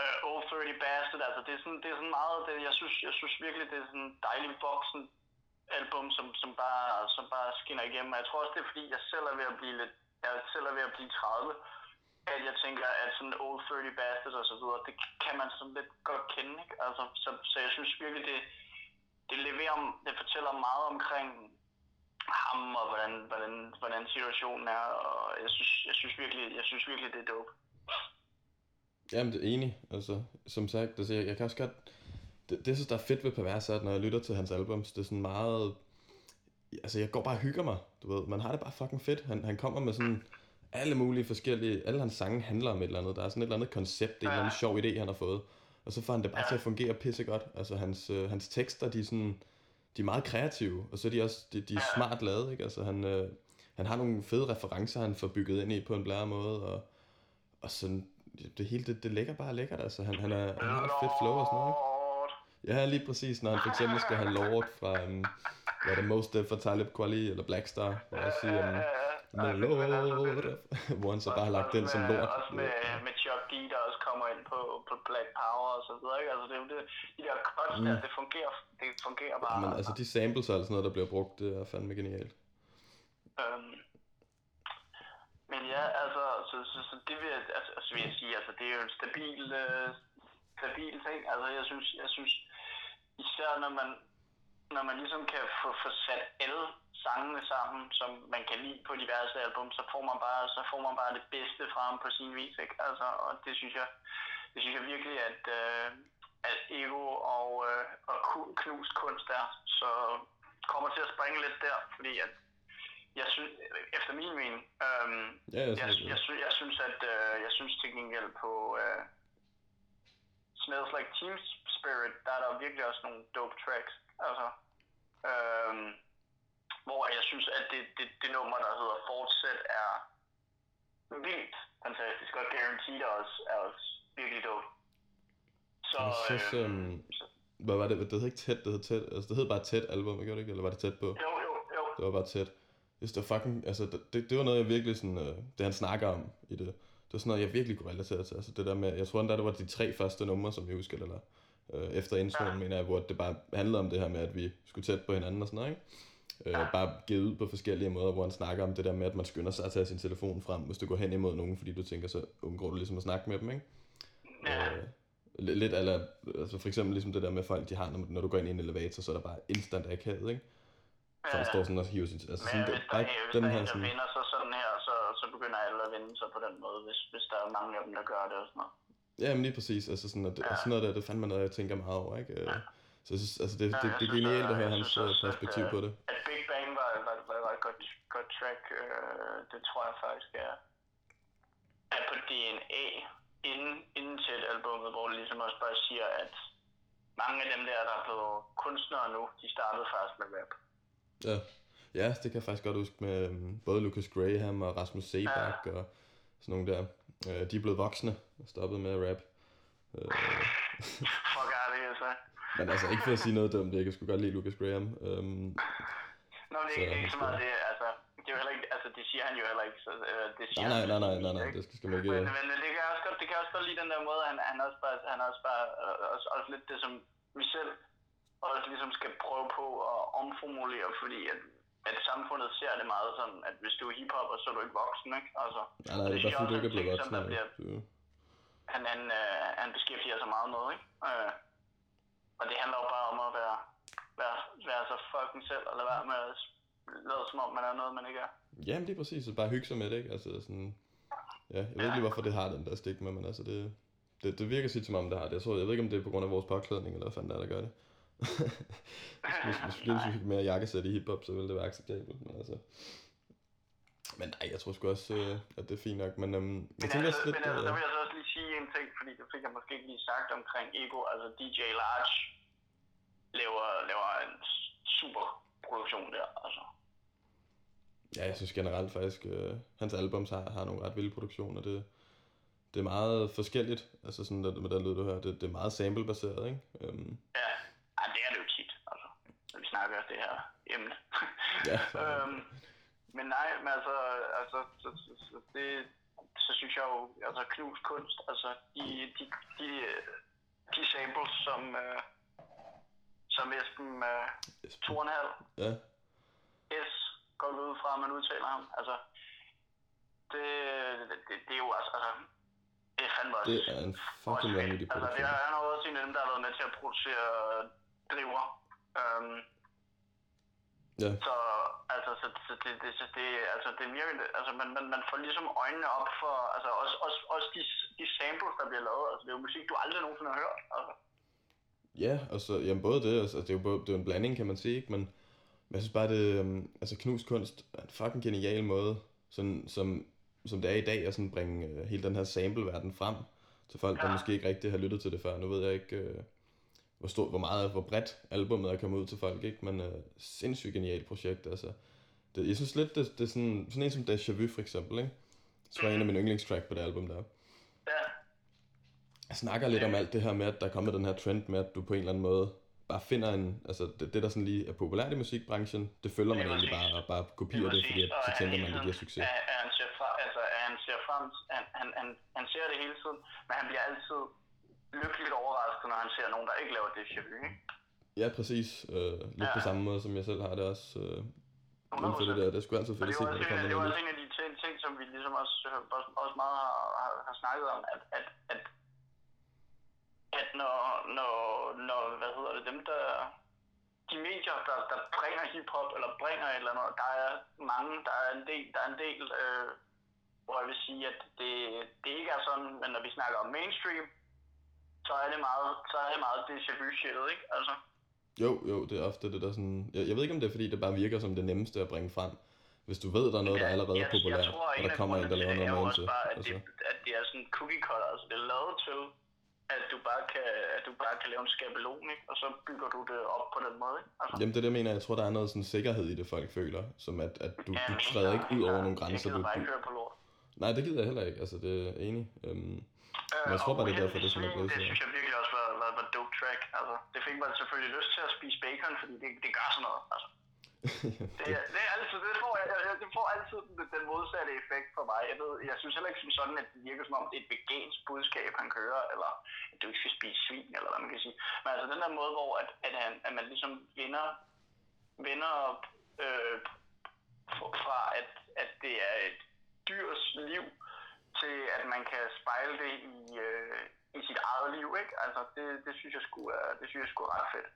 øh, Old 30 Bastard, altså det er sådan, det er sådan meget, det, jeg, synes, jeg synes virkelig, det er sådan en dejlig voksen album, som, som, bare, som bare skinner igennem, og jeg tror også, det er fordi, jeg selv er ved at blive lidt, jeg selv er ved at blive 30, at jeg tænker, at sådan Old 30 Bastards og så videre, det kan man sådan lidt godt kende, ikke? Altså, så, så jeg synes virkelig, det, det leverer, det fortæller meget omkring ham, og hvordan, hvordan, hvordan situationen er, og jeg synes, jeg synes, virkelig, jeg synes virkelig, det er dope. Jamen, det er enig. Altså, som sagt, altså, jeg, jeg kan også godt... Det, det, synes, der er fedt ved Pervers, er, at når jeg lytter til hans albums, det er sådan meget... Altså, jeg går bare og hygger mig, du ved. Man har det bare fucking fedt. Han, han kommer med sådan alle mulige forskellige... Alle hans sange handler om et eller andet. Der er sådan et eller andet koncept, det er en eller anden sjov idé, han har fået. Og så får han det bare ja. til at fungere pissegodt. Altså, hans, øh, hans tekster, de er sådan de er meget kreative, og så er de også de, de er smart lavet, ikke? Altså han, øh, han har nogle fede referencer, han får bygget ind i på en blære måde, og, og sådan, det hele, det, det ligger bare lækkert, altså han, han, er, han har et fedt flow og sådan noget, ikke? Ja, lige præcis, når han for eksempel skal have Lord fra, um, hvad er det, Most for Talib Kweli, eller Blackstar, hvor jeg siger, um, Lord, hvor han så bare har lagt den som lort. Også med, med Chuck D, der kommer ind på, på Black Power og så videre, ikke? Altså det er jo det, de der cuts mm. der, det fungerer, det fungerer bare. Men altså de samples og sådan noget, der bliver brugt, det er fandme genialt. Um, men ja, altså, så, så, så det vil, altså, altså, vil jeg sige, altså det er jo en stabil, uh, stabil ting. Altså jeg synes, jeg synes, især når man, når man ligesom kan få, få sat alle sangene sammen, som man kan lide på diverse album, så får man bare, så får man bare det bedste fra ham på sin vis, ikke? Altså, og det synes jeg, det synes jeg virkelig, at, øh, at Ego og, øh, og knust kunst er. Så kommer til at springe lidt der, fordi at jeg synes, efter min mening, øhm, ja, jeg, jeg, jeg, jeg, jeg, synes, at øh, jeg synes til gengæld på øh, Smells Like Team Spirit, der er der virkelig også nogle dope tracks. Altså, øhm, hvor jeg synes, at det, det, det nummer, der hedder Fortsæt, er vildt fantastisk, og Guaranteed er også, er også virkelig dope. Så, jeg synes, øhm, så, hvad var det? Det hed ikke tæt, det hed tæt. Altså, det hed bare tæt album, ikke? Eller var det tæt på? Jo, jo, jo. Det var bare tæt. Jeg det var fucking, altså, det, det var noget, jeg virkelig sådan, øh, det han snakker om i det. Det var sådan noget, jeg virkelig kunne relatere til. Altså, det der med, jeg tror endda, det var de tre første numre, som jeg husker, eller øh, efter introen, ja. mener jeg, hvor det bare handlede om det her med, at vi skulle tæt på hinanden og sådan noget, ikke? Øh, ja. Bare givet ud på forskellige måder, hvor han snakker om det der med, at man skynder sig at tage sin telefon frem, hvis du går hen imod nogen, fordi du tænker, så undgår du ligesom at snakke med dem, ikke? Ja. Øh, lidt eller, altså for eksempel ligesom det der med folk, de har, når, når du går ind i en elevator, så er der bare instant akavet, ikke? Så ja, står sådan og hiver sin... Altså sådan, hvis der, hvis den der her, sådan... vinder sig sådan her, så, så begynder alle at vinde sig på den måde, hvis, hvis der er mange af dem, der gør det og sådan noget. Ja, men lige præcis. Altså sådan, at, ja. sådan noget der, det fandme noget, jeg tænker meget over, ikke? Ja. Så jeg synes, altså det, det, det, det er genialt at høre hans øh, også, perspektiv at, på det. At Big Bang var, var, var, var et godt, godt track, øh, det tror jeg faktisk er, er på DNA inden, inden til albumet, hvor det ligesom også bare siger, at mange af dem der, der er blevet kunstnere nu, de startede faktisk med rap. Ja. Ja, det kan jeg faktisk godt huske med um, både Lucas Graham og Rasmus Sebak ja. og sådan nogle der. Uh, de er blevet voksne og stoppet med at rap. Uh, Fuck er det, altså. Men altså, ikke for at sige noget dumt, jeg kan sgu godt lide Lucas Graham. Um, Nå, det er ikke, ikke så meget det, altså, det er jo heller ikke, altså det siger han jo heller ikke, så uh, det siger nej, nej, nej, nej, nej, nej, det skal, skal man ikke... Men, men det kan også godt, det kan også godt lide den der måde, han, han også bare, han også bare, uh, også, også lidt det som vi selv også ligesom skal prøve på at omformulere, fordi at, at samfundet ser det meget sådan, at hvis du er hiphop, så er du ikke voksen, ikke? Altså, nej, nej, det er bare fordi, du ikke er blevet voksen. Sådan, bliver, han, han, øh, han beskæftiger sig meget med, ikke? Øh, og det handler jo bare om at være, være, være så fucking selv, og lade være med at lade som om, man er noget, man ikke er. Jamen, det er præcis. Så bare hygge sig med det, ikke? Altså sådan... Ja, jeg ved ikke lige, hvorfor det har den der stigma, men altså det, det, det virker sit som om det har det. Jeg, tror, jeg ved ikke, om det er på grund af vores påklædning, eller hvad fanden der, der gør det hvis, hvis, vi fik mere jakkesæt i hiphop, så ville det være acceptabelt. Men altså... Men nej, jeg tror sgu også, øh, at det er fint nok. Men, øhm, men jeg tænker altså, lidt... Men altså, der vil jeg så også lige sige en ting, fordi det fik jeg måske ikke lige sagt omkring Ego. Altså DJ Large laver, laver en super produktion der, altså. Ja, jeg synes generelt faktisk, øh, hans albums har, har nogle ret vilde produktioner. Det, det er meget forskelligt, altså sådan der, med den lyd, du hører. Det, det er meget sample-baseret, ikke? Um, ja, ja, det er det jo tit, altså, når vi snakker det her emne. ja. øhm, men nej, men altså, altså så, så, så, det, så synes jeg jo, altså knus kunst, altså de, de, de, de samples, som, uh, som Esben uh, Tornhal, ja. S, går ud fra, at man udtaler ham, altså, det, det, det, er jo altså, altså det er fandme også... Det er en fucking vanvittig. Altså, det er, han har også en af dem, der har været med til at producere driver. Um, ja. Så, altså, så, så det, det, så det, altså, det virker, altså, man, man, man får ligesom øjnene op for, altså, også, også, også de, de samples, der bliver lavet, altså, det er jo musik, du aldrig nogensinde har hørt, altså. Ja, og så, jamen både det, altså, det er jo både, det er en blanding, kan man sige, ikke? Men, jeg synes bare, det, um, altså, knuskunst er en fucking genial måde, sådan, som som det er i dag, at sådan bringe øh, hele den her sample-verden frem til folk, ja. der måske ikke rigtig har lyttet til det før. Nu ved jeg ikke, øh, hvor, stort, hvor meget, hvor bredt albumet er kommet ud til folk, ikke? men øh, sindssygt genialt projekt. Altså. Det, jeg synes lidt, det, det er sådan, sådan en som Deja Vu for eksempel, ikke? Så var en af mine yndlingstrack på det album der. Ja. Jeg snakker lidt om alt det her med, at der er kommet den her trend med, at du på en eller anden måde bare finder en, altså det, det der sådan lige er populært i musikbranchen, det følger man egentlig bare, og bare kopierer det, fordi at, så tænker man, at det giver succes. Han, ser fra, altså, han ser frem, han, han, han, han ser det hele tiden, men han bliver altid lykkeligt overrasket, når han ser nogen, der ikke laver det vu, ikke? Ja, præcis. Øh, lidt ja. på samme måde, som jeg selv har det også. Øh, for det der, det er sgu altid fedt at se, når der kommer Det var også en af de ting, ting, som vi ligesom også, også, også meget har, har, har snakket om, at, at, at at når, når, når hvad hedder det, dem der, de medier, der, der bringer hiphop, eller bringer et eller andet. Der er mange, der er en del, der er en del øh, hvor jeg vil sige, at det, det ikke er sådan, men når vi snakker om mainstream, så er det meget, så er det meget déjà vu ikke? Altså. Jo, jo, det er ofte det der sådan... Jeg, jeg ved ikke, om det er, fordi det bare virker som det nemmeste at bringe frem. Hvis du ved, der er noget, der er allerede jeg, populært, jeg tror, og der kommer en, der laver noget med til. Bare, at, altså. det, at det er sådan cookie cutter, altså det er lavet til, at du bare kan, at du bare kan lave en skabelon, ikke? og så bygger du det op på den måde. Ikke? Altså. Jamen det er det, jeg mener. Jeg tror, der er noget sådan sikkerhed i det, folk føler. Som at, at du, ja, du træder ikke ud over nogle grænser. Jeg gider bare ikke høre på lort. Nej, det gider jeg heller ikke. Altså, det er enig. Øhm, men jeg tror bare, det er derfor, det er sådan noget Det synes jeg virkelig også var, var, var dope track. Altså, det fik mig selvfølgelig lyst til at spise bacon, fordi det, det gør sådan noget. Altså. det, er, det, er altid, det, får, jeg, det får altid den, den modsatte effekt for mig. Jeg, ved, jeg synes heller ikke som sådan, at det virker som om, det er et vegansk budskab, han kører, eller at du ikke skal spise svin, eller hvad man kan sige. Men altså den der måde, hvor at, at, han, at man ligesom vinder, vinder øh, fra, at, at det er et dyrs liv, til at man kan spejle det i, øh, i sit eget liv, ikke? Altså, det, det synes jeg sgu er, det synes jeg sgu er ret fedt.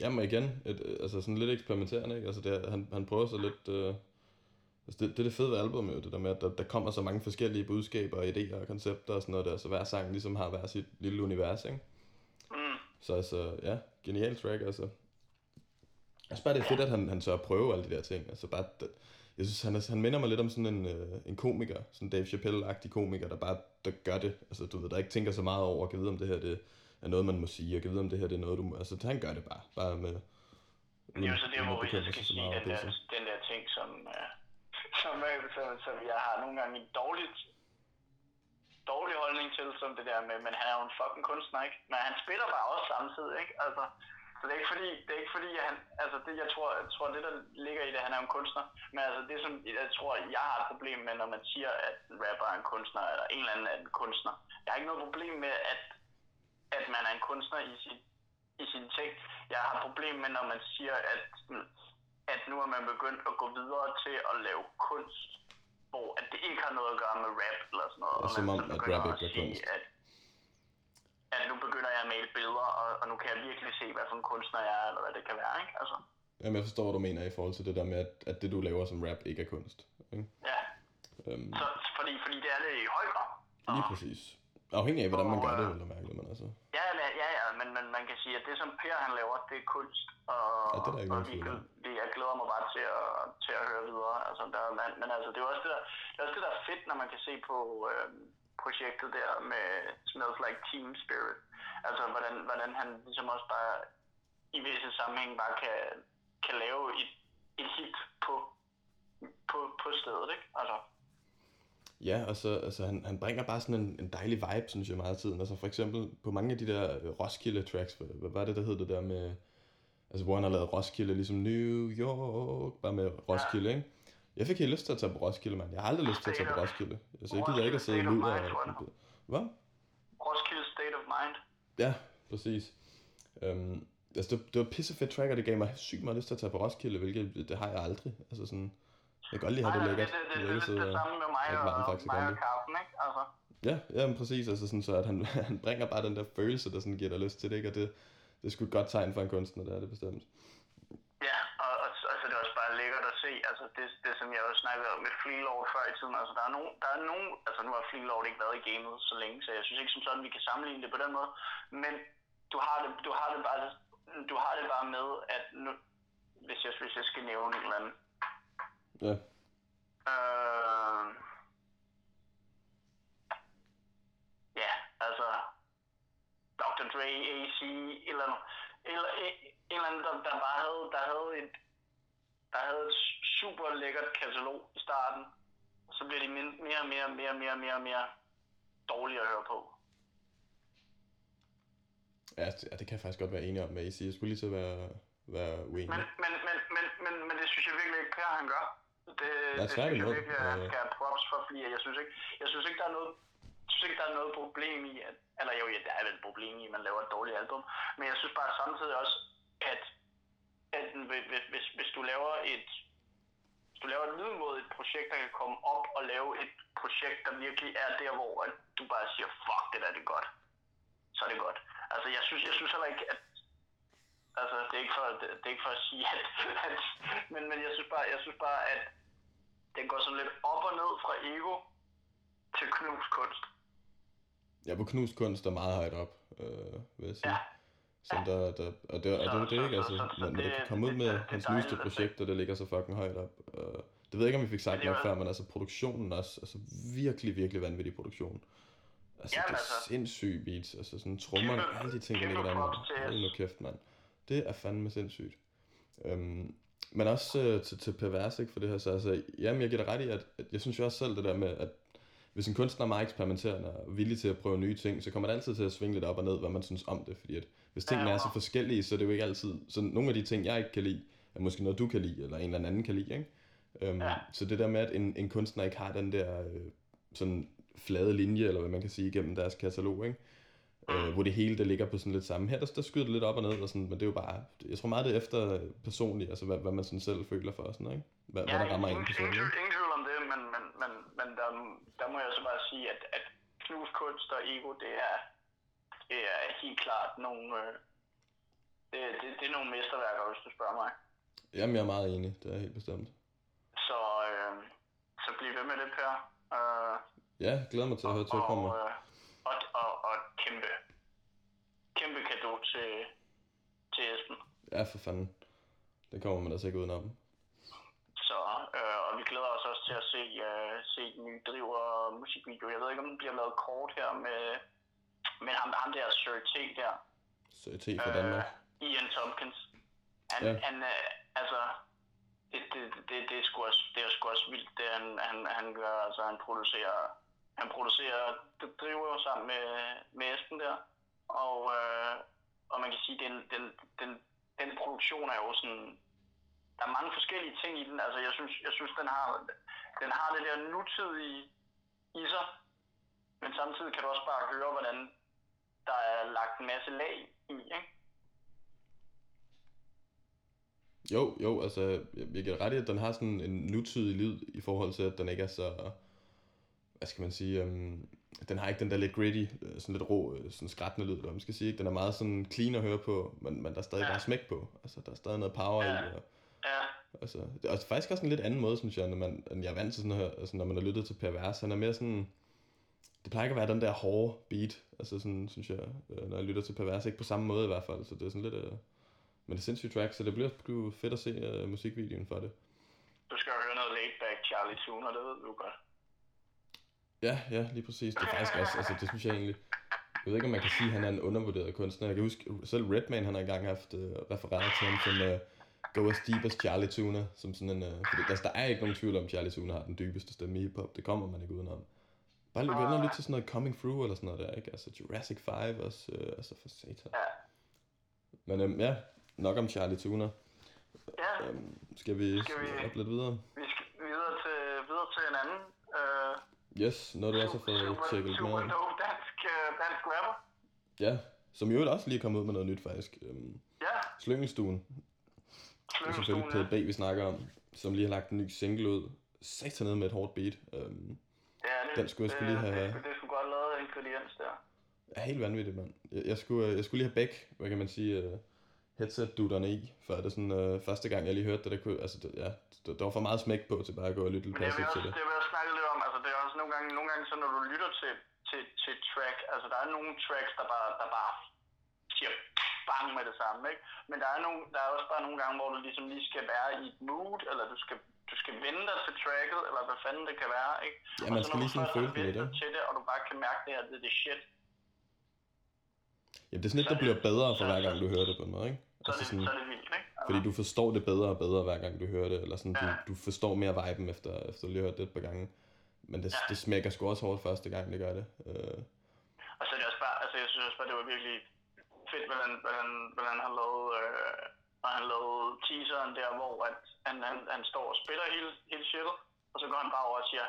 Jamen igen, et, altså sådan lidt eksperimenterende, ikke? Altså det, han, han prøver så lidt... Øh, altså det, det er det fede ved albumet, det der med, at der, der kommer så mange forskellige budskaber, idéer og koncepter og sådan noget der, så hver sang ligesom har hver sit lille univers, ikke? Mm. Så altså, ja, genial track, altså. Jeg synes bare, det er fedt, at han, han at prøve alle de der ting. Altså bare, det, jeg synes, han, er, han minder mig lidt om sådan en, øh, en komiker, sådan Dave Chappelle-agtig komiker, der bare der gør det. Altså, du ved, der ikke tænker så meget over, kan vide, om det her det er noget, man må sige, og kan vide, om det her det er noget, du må... Altså, han gør det bare, bare med... Men det er jo så det, hvor jeg skal sige, den der, den der ting, som, uh, som, som, som jeg har nogle gange en dårligt dårlig holdning til, som det der med, men han er jo en fucking kunstner, ikke? Men han spiller bare også samtidig, ikke? Altså, så det er ikke fordi, det er ikke fordi, at han, altså det, jeg tror, jeg tror, det der ligger i det, han er en kunstner, men altså det som, jeg tror, jeg har et problem med, når man siger, at en rapper er en kunstner, eller en eller anden er en kunstner. Jeg har ikke noget problem med, at, at man er en kunstner i sin, i sin ting. Jeg har et problem med, når man siger, at, at nu er man begyndt at gå videre til at lave kunst, hvor at det ikke har noget at gøre med rap eller sådan noget. Og som om, at rap ikke er kunst. At, at nu begynder jeg at male billeder, og, og nu kan jeg virkelig se, hvad for en kunstner jeg er, eller hvad det kan være, ikke? Altså. Jamen, jeg forstår, hvad du mener i forhold til det der med, at, at det, du laver som rap, ikke er kunst. Ikke? Ja. Øhm. Så, fordi, fordi det er det i høj grad. Lige præcis. Afhængig af, hvordan man gør det, eller mærkeligt, men altså. Ja, ja, ja, men, men man kan sige, at det, som Per han laver, det er kunst. Og, ja, det er der ikke og vi, vi, jeg glæder mig bare til at, til at høre videre. Altså, der, men, men altså, det er også det, der, det er også det, der er fedt, når man kan se på øh, projektet der med Smells Like Team Spirit. Altså, hvordan, hvordan han ligesom også bare i visse sammenhæng bare kan, kan lave et, et hit på, på, på stedet, ikke? Altså. Ja, og så altså, han, han bringer bare sådan en, en dejlig vibe, synes jeg, meget af tiden. Altså for eksempel på mange af de der Roskilde-tracks, hvad, hvad var det, der hed det der med... Altså hvor han har lavet Roskilde, ligesom New York, bare med Roskilde, ja. ikke? Jeg fik helt lyst til at tage på Roskilde, mand. Jeg har aldrig lyst til at tage på Roskilde. Altså jeg gider ikke at sidde i luder. Hvad? Roskilde State of Mind. Ja, præcis. Um, altså det, det var pisse fedt track, og det gav mig sygt meget lyst til at tage på Roskilde, hvilket det har jeg aldrig. Altså sådan, jeg kan godt lide at have det lækkert. Det, det, det, det, det, det, samme med mig og, mig og Carsten, ikke? Altså. Ja, ja, men præcis. Altså sådan, så at han, han bringer bare den der følelse, der sådan giver dig lyst til det, ikke? Og det, det er sgu et godt tegn for en kunstner, det er det bestemt. Ja, og, og altså, det er også bare lækkert at se, altså det, det som jeg også snakkede om med Fleelord før i tiden, altså der er nogen, der er nogen, altså nu har Fleelord ikke været i gamet så længe, så jeg synes ikke som sådan, vi kan sammenligne det på den måde, men du har det, du har det bare, du har det bare med, at nu, hvis jeg, hvis jeg skal nævne en eller anden, ja. Øh, ja, altså Dr. Dre, AC, eller eller en eller anden, der, der bare havde, der havde et, der havde et super lækkert katalog i starten, og så bliver de mere og mere og mere og mere og mere, mere dårlige at høre på. Ja, det kan jeg faktisk godt være enig om med AC. Jeg skulle lige at være, være uenig. Men, men, men, men, men, men det synes jeg virkelig ikke, Per han gør. Det, ja, det synes jeg virkelig, at han skal have props for, fordi jeg synes ikke, jeg synes ikke, der er noget, jeg synes ikke, der er noget problem i, at, eller jo, ja, der er vel et problem i, at man laver et dårligt album, men jeg synes bare samtidig også, at, at hvis, hvis, hvis du laver et, hvis du laver et projekt, der kan komme op og lave et projekt, der virkelig er der, hvor du bare siger, fuck, det der det er godt, så er det godt. Altså, jeg synes, jeg synes heller ikke, at Altså, det er ikke for, det, det er ikke for at sige, at, at men, men jeg synes bare, jeg synes bare, at den går sådan lidt op og ned fra ego til knuskunst. Ja, på knust kunst er meget højt op, øh, vil jeg sige. Ja. Så der, der, og det, og det, det, det ikke, altså, når, når det kan komme ud med hans nyeste projekt, og det ligger så fucking højt op. Uh, det ved jeg ikke, om vi fik sagt nok før, men altså produktionen også, altså virkelig, virkelig vanvittig produktion. Altså, Jamen, det er altså, sindssygt beats, altså sådan trommerne, alle de ting, der ligger der. Hold nu kæft, mand. Det er fandme sindssygt. Um, men også uh, til, til pervers, ikke, for det her, så altså, jamen, jeg giver dig ret i, at, at jeg synes jo også selv det der med, at hvis en kunstner er meget eksperimenterende og villig til at prøve nye ting, så kommer det altid til at svinge lidt op og ned, hvad man synes om det, fordi at hvis tingene er så forskellige, så er det jo ikke altid, så nogle af de ting, jeg ikke kan lide, er måske noget, du kan lide, eller en eller anden kan lide, ikke? Um, ja. Så det der med, at en, en kunstner ikke har den der øh, sådan flade linje, eller hvad man kan sige, gennem deres katalog, ikke? øh, hvor det hele det ligger på sådan lidt sammen. Her der, der skyder det lidt op og ned, og sådan, men det er jo bare, jeg tror meget det er efter personligt, altså hvad, hvad man sådan selv føler for, sådan, ikke? Hvad, ja, hvad der rammer en person. Ingen, ingen tvivl om det, men, men, men, men der, der må jeg så bare sige, at, at knus kunst og ego, det er, det er helt klart nogle, øh, det, det, det er nogle mesterværker, hvis du spørger mig. Jamen, jeg er meget enig, det er helt bestemt. Så, øh, så bliv ved med det, Per. Øh, ja, glæder mig til at høre til at komme. Og, øh, og, og, og kæmpe, kæmpe kado til, til Esben. Ja, for fanden. Det kommer man altså ikke udenom. Så, øh, og vi glæder os også til at se, uh, se den nye driver musikvideo. Jeg ved ikke, om den bliver lavet kort her med, med ham, ham der Sir T der. Sir T fra Danmark. Uh, Ian Tompkins. Han, ja. han uh, altså, det, det, det, det, er sgu også, det er sgu også vildt, det han, han, han gør. Altså, han producerer han producerer, det driver jo sammen med, med Esben der, og, øh, og man kan sige, den, den, den, den produktion er jo sådan, der er mange forskellige ting i den, altså jeg synes, jeg synes den har, den har det der nutidige i sig, men samtidig kan du også bare høre, hvordan der er lagt en masse lag i, ikke? Jo, jo, altså, jeg, jeg giver ret i, at den har sådan en nutidig lyd i forhold til, at den ikke er så hvad skal man sige, um, den har ikke den der lidt gritty, øh, sådan lidt rå, øh, sådan skrættende lyd, eller man skal sige. Ikke? Den er meget sådan clean at høre på, men, men der er stadig ja. bare smæk på. Altså, der er stadig noget power ja. i. Og, ja. Altså, det er faktisk også en lidt anden måde, synes jeg, når man, end jeg er vant til sådan her, altså, når man har lyttet til Pervers. Han er mere sådan, det plejer ikke at være den der hårde beat, altså sådan, synes jeg, øh, når jeg lytter til Pervers. Ikke på samme måde i hvert fald, så det er sådan lidt, uh, men det er sindssygt track, så det bliver, bliver fedt at se uh, musikvideoen for det. Du skal høre noget laid back Charlie Tuner, det ved du godt. Ja, ja, lige præcis. Det er faktisk også, altså det synes jeg egentlig, jeg ved ikke, om man kan sige, at han er en undervurderet kunstner. Jeg kan huske, selv Redman, han har engang haft uh, refereret til ham som uh, Go As Deep As Charlie Tuna, som sådan en, uh, fordi der, der er ikke nogen tvivl om, at Charlie Tuna har den dybeste stemme i hiphop. Det kommer man ikke udenom. Bare lidt, ah. lidt til sådan noget Coming Through eller sådan noget der, ikke? Altså Jurassic 5 også, uh, altså for satan. Men um, ja, nok om Charlie Tuna. Ja. Um, skal vi, skal vi op lidt videre? Vi skal videre til, videre til en anden uh, Yes, når du også har fået tjekket super, super dansk, uh, dansk rapper. Ja, som jo også lige er kommet ud med noget nyt faktisk. Um, ja. Slyngelstuen. Det er selvfølgelig PB, vi snakker om, som lige har lagt en ny single ud. Satan ned med et hårdt beat. Ja, det, den skulle jeg skulle lige have... Det, det, det skulle godt lavet ingrediens der. Ja, helt vanvittigt, mand. Jeg, jeg, skulle, øh, jeg skulle lige have begge, hvad kan man sige, uh, headset-dutterne i, før det sådan, uh, første gang, jeg lige hørte det, der kunne, altså, det, ja, der var for meget smæk på til bare at gå og lytte lidt passivt til det. Det vil jeg snakke lidt om, altså det er også nogle gange, nogle gange så når du lytter til, til, til track, altså der er nogle tracks, der bare, der bare siger bang med det samme, ikke? Men der er, nogle, der er også bare nogle gange, hvor du ligesom lige skal være i et mood, eller du skal, du skal vende dig til tracket, eller hvad fanden det kan være, ikke? Ja, man skal lige sådan føle det til det, og du bare kan mærke det her, det er det shit. Ja, det er sådan lidt, der bliver bedre for hver gang, du hører det på en måde, ikke? Så, altså sådan, så er det vildt, ikke? Fordi du forstår det bedre og bedre, hver gang du hører det, eller sådan, ja. du, du forstår mere viben efter, efter at lige hørt det et par gange. Men det, ja. det smækker sgu også hårdt første gang, det gør det. Uh... Og så er det også bare, altså jeg synes også bare, det var virkelig fedt, hvordan, hvordan, hvordan han lavede, øh, når han lavede teaseren der, hvor at han, han, han står og spiller hele, hele shitet, og så går han bare over og siger,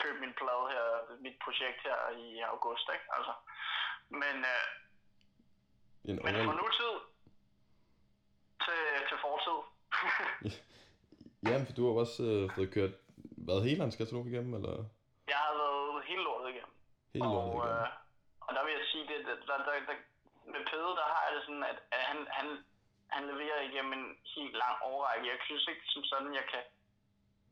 køb min plade her, mit projekt her i august, ikke? Altså, men, øh, men fra nutid, til, til fortid. ja, for du har også øh, fået kørt, hvad, hele hans katalog igennem, eller? Jeg har været hele lortet igennem. Hele lortet og, igennem. Øh, og der vil jeg sige, det, der, der, der, med Pede, der har jeg det sådan, at, at han, han, han leverer igennem en helt lang overrække. Jeg synes ikke som sådan, jeg kan,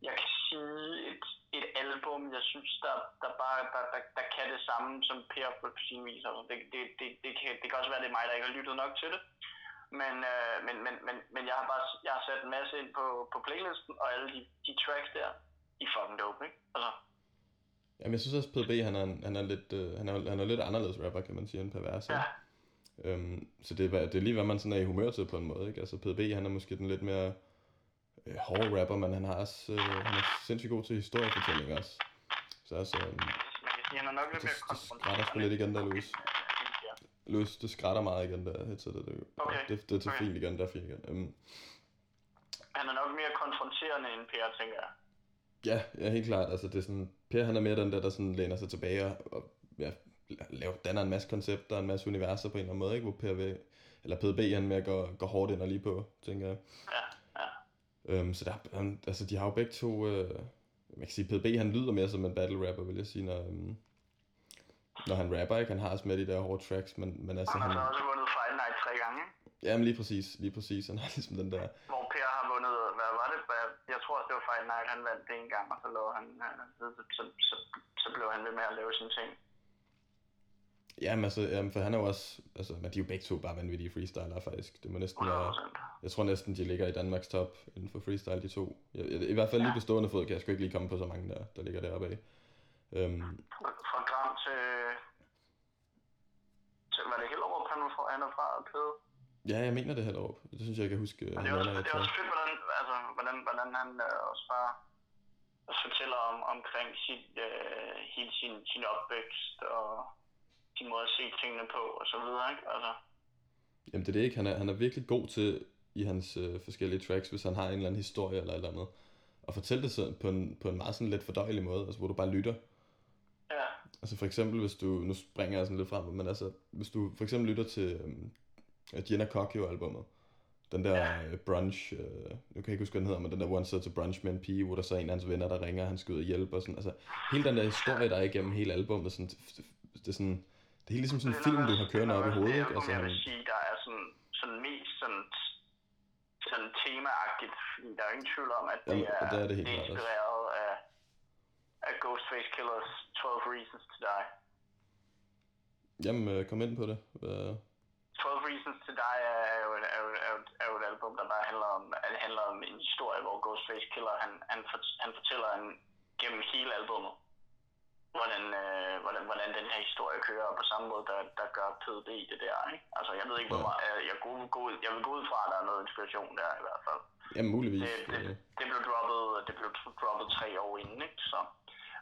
jeg kan sige et, et album, jeg synes, der, der bare der, der, der kan det samme som Per på sin vis. Altså, det, det, det, det, kan, det kan også være, det er mig, der ikke har lyttet nok til det. Men, øh, men, men, men, men jeg har bare jeg har sat en masse ind på, på playlisten, og alle de, de tracks der, de er fucking dope, ikke? Altså, Jamen, jeg synes også, PDB, han er, han er lidt, øh, han er, han er lidt anderledes rapper, kan man sige, end Perverse. ja. Øhm, så det, er- det er lige, hvad man sådan er i humør til på en måde, ikke? Altså, PDB, han er måske den lidt mere øh, hårde rapper, men han har også, øh, han er sindssygt god til historiefortælling også. Så altså, øh, han er nok lidt Det- mere det skrætter sgu lidt igen der, Louis. Louis, det skrætter meget igen der headsetet. Det, Okay. det, det er til Okay. fint igen, der er fint igen. Øhm, Han er nok mere konfronterende end Per, tænker jeg. ja, ja, helt klart. Altså, det er sådan, Per han er mere den der, der sådan læner sig tilbage og, og ja, laver, danner en masse koncepter, en masse universer på en eller anden måde, ikke? Hvor vil, eller PDB han mere går, går hårdt ind og lige på, tænker jeg. Ja, ja. Øhm, så der, han, altså, de har jo begge to, øh, man kan sige, PDB han lyder mere som en battle rapper, vil jeg sige, når, øhm, når han rapper, ikke? Han har også med de der hårde tracks, men, men altså Han har han, så også vundet Fight Night tre gange, ikke? jamen lige præcis, lige præcis, han har ligesom den der, Hvor Per har vundet, hvad var det? Hvad- Jeg tror også, det var Fight Night, han vandt det en gang, og så, lå han, så, så, så, så blev han ved med at lave sine ting. Jamen altså, jamen, for han er jo også, altså, men de er jo begge to bare vanvittige freestylere faktisk. Det må næsten være, 100%. jeg tror næsten, de ligger i Danmarks top inden for freestyle, de to. Jeg, jeg, I hvert fald lige på stående fod kan jeg sgu ikke lige komme på så mange, der, der ligger deroppe af. Øhm, Fra, Gram til, til, var det Hellerup, han han er fra Pede? ja, jeg mener det Hellerup. Det synes jeg, jeg kan huske. Men det er også, det er også fedt, hvordan, altså, hvordan, hvordan han øh, også bare fortæller om, omkring sit, øh, hele sin, sin opvækst og sin måde at se tingene på og så videre, ikke? Altså, Jamen det er det ikke. Han er, han er virkelig god til i hans øh, forskellige tracks, hvis han har en eller anden historie eller et eller andet. Og fortælle det sådan på en, på en meget sådan let fordøjelig måde, altså hvor du bare lytter. ja, Altså for eksempel, hvis du, nu springer jeg sådan lidt frem, men altså, hvis du for eksempel lytter til um, Jenna Cockio-albummet, den der Ja. ja. brunch, øh, nu kan jeg ikke huske, hvad den hedder, men den der One Set to Brunch med en pige, hvor der så er en af hans venner, der ringer, og han skal ud og hjælpe, og sådan, altså, hele den der historie, der er igennem hele albummet, sådan, det, det, er sådan, det er ligesom sådan en film, du har kørende op i hovedet, det ikke? Altså, jeg vil sige, der er sådan, sådan mest sådan, sådan temaagtigt, fordi der er ingen tvivl om, at det, Jamen, er, det er det helt det er klart inspireret af, af Ghostface Killers 12 Reasons to Die. jamen, øh, kom ind på det. Hvad, 12 Reasons to Die er jo, er, jo, er, jo, er jo et album, der bare handler om, det handler om en historie, hvor Ghostface Killer, han, han, for, han fortæller en, gennem hele albummet, hvordan, øh, hvordan, hvordan den her historie kører, og på samme måde, der, der gør PDB det der, ikke? Altså, jeg ved ikke, hvor Ja. meget, jeg, jeg, går, gå, jeg vil gå ud fra, at der er noget inspiration der i hvert fald. jamen, muligvis. Det, det, det blev droppet, det blev droppet tre år inden, ikke? Så,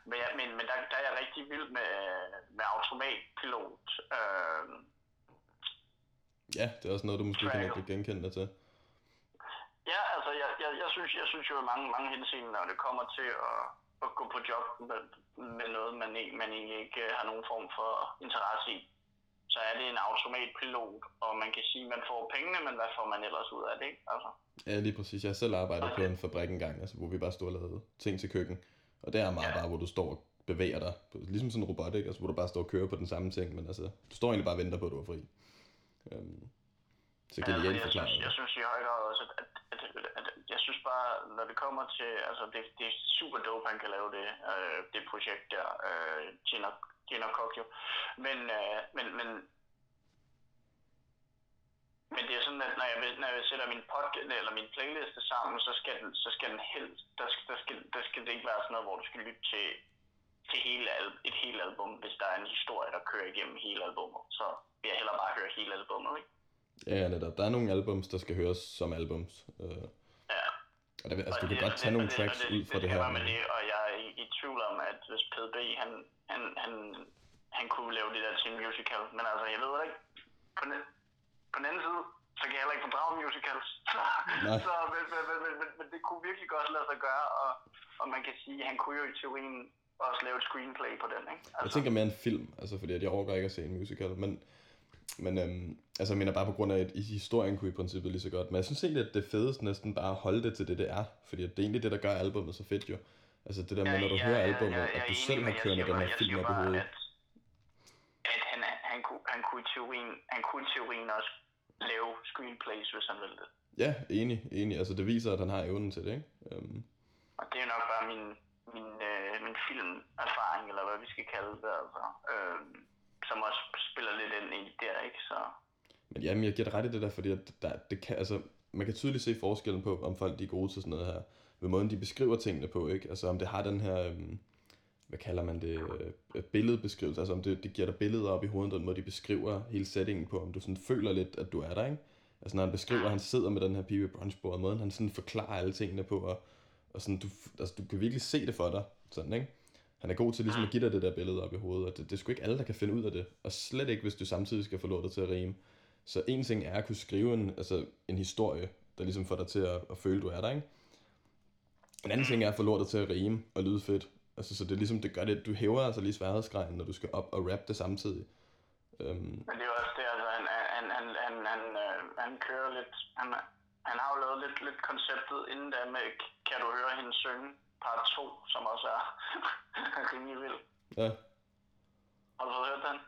men, jeg, men, men der, der er jeg rigtig vild med, med automatpilot. Øh, ja, det er også noget, du måske kan Triangle. ikke genkende dig til. Ja, altså, jeg, jeg, jeg, synes, jeg synes jo i mange, mange henseender, når det kommer til at, at gå på job med, med noget, man, ikke, man egentlig ikke øh, har nogen form for interesse i, så er det en automatpilot, og man kan sige, at man får pengene, men hvad får man ellers ud af det, ikke? Altså, Ja, lige præcis. Jeg selv arbejdet på en fabrik engang, altså, hvor vi bare stod og lavede ting til køkken. Og det er meget Ja. bare, hvor du står og bevæger dig. Ligesom sådan en robot, ikke? Altså, hvor du bare står og kører på den samme ting, men altså, du står egentlig bare og venter på, at du er fri. Um, så Ja, genialt jeg, synes, jeg synes i høj grad også, at, at, at, at jeg synes bare, når det kommer til, altså det, det er super dope, han kan lave det, øh, det projekt der, øh, Gina, Gina Kokyo. Men, øh, men, men, men det er sådan, at når jeg, når jeg sætter min podcast eller min playliste sammen, så skal den, så skal den helst, der skal, der, skal, der skal det ikke være sådan noget, hvor du skal lytte til, til hele, al- et helt album, hvis der er en historie, der kører igennem hele albummet. Så vil jeg hellere bare høre hele albumet, ikke? Ja, netop. Der er nogle albums, der skal høres som albums. Øh og det, altså, Og du kan det- godt tage det- nogle og det- tracks det, ud fra det, det her. men- det, og jeg er i, i tvivl om, at hvis PDB, han, han, han, han kunne lave det der til musical. Men altså, jeg ved det ikke. På den, på den anden side, så kan jeg heller ikke fordrage musicals. Nej. så, men, men, men, men, men, men, det kunne virkelig godt lade sig gøre, og, og man kan sige, at han kunne jo i teorien også lave et screenplay på den, ikke? Altså, Jeg tænker mere en film, altså fordi at jeg overgår ikke at se en musical, men, men øhm, altså jeg mener bare på grund af, at i historien kunne i princippet lige så godt, men jeg synes egentlig, at det er fedest næsten bare at holde det til det, det er, fordi det er egentlig det, der gør albumet så fedt jo. Altså det der med, når du hører albumet, at du selv har kørende den her film op i hovedet. At, at han, han, kunne, han, kunne i teorien, han kunne i teorien også lave screenplays, hvis han vil det. Ja, enig, enig. Altså det viser, at han har evnen til det, ikke? Um... Og det er nok bare min, min, øh, min filmerfaring, eller hvad vi skal kalde det, altså. Øh, som også spiller lidt ind i der, ikke? Så... Men jamen, jeg giver dig ret i det der, fordi at der, det kan, altså, man kan tydeligt se forskellen på, om folk de er gode til sådan noget her, ved måden de beskriver tingene på, ikke? Altså om det har den her, øhm, hvad kalder man det, øh, billedbeskrivelse, altså om det, det giver dig billeder op i hovedet, den måde de beskriver hele settingen på, om du sådan føler lidt, at du er der, ikke? Altså når han beskriver, at han sidder med den her pibe brunchbordet, måden han sådan forklarer alle tingene på, og, og sådan, du, altså, du kan virkelig se det for dig, sådan, ikke? Han er god til ligesom at give dig det der billede op i hovedet, og det, det er sgu ikke alle, der kan finde ud af det, og slet ikke, hvis du samtidig skal få lortet til at rime. Så en ting er at kunne skrive en, altså en historie, der ligesom får dig til at, at føle, du er der, ikke? En anden ting er at få lortet til at rime og lyde fedt. Altså, så det er ligesom, det gør det, du hæver altså lige sværhedsgraden, når du skal op og rap det samtidig. Um, Men det er også det, altså, han, han, han, han, han, øh, han kører lidt, han, han har jo lavet lidt, lidt konceptet inden da med, kan du høre hende synge part 2, som også er rimelig vild. Ja. Har du hørt den?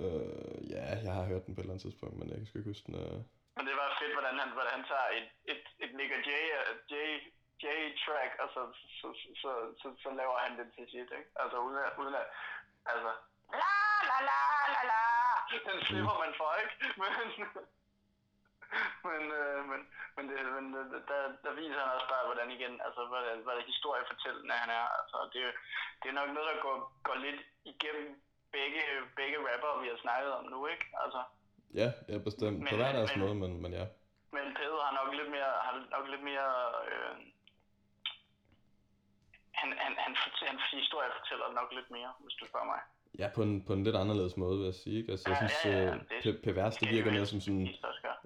Øh, ja, jeg har hørt den på et eller andet tidspunkt, men jeg kan sgu ikke huske den. Øh. Men det var fedt, hvordan han, hvordan han tager et, et, et Nick J, J, J-track, og så, så, så, så, så, laver han den til shit, ikke? Altså uden at, uden at altså, la la la la la, den slipper man for, ikke? Men, men, øh, men, men, det, men øh, der, der viser han også bare, hvordan igen, altså, hvad, hvad det historiefortællende han er. Altså, det, det er nok noget, der går, går lidt igennem begge, begge rapper, vi har snakket om nu, ikke? Altså, ja, ja, bestemt. Men, på hver deres måde, men, men ja. Men Pede har nok lidt mere, har nok lidt mere, øh, han, han, han, han historie fortæller nok lidt mere, hvis du spørger mig. Ja, på en, på en lidt anderledes måde, vil jeg sige. Altså, jeg synes, ja, ja, ja. Øh, pervers, det virker mere som sådan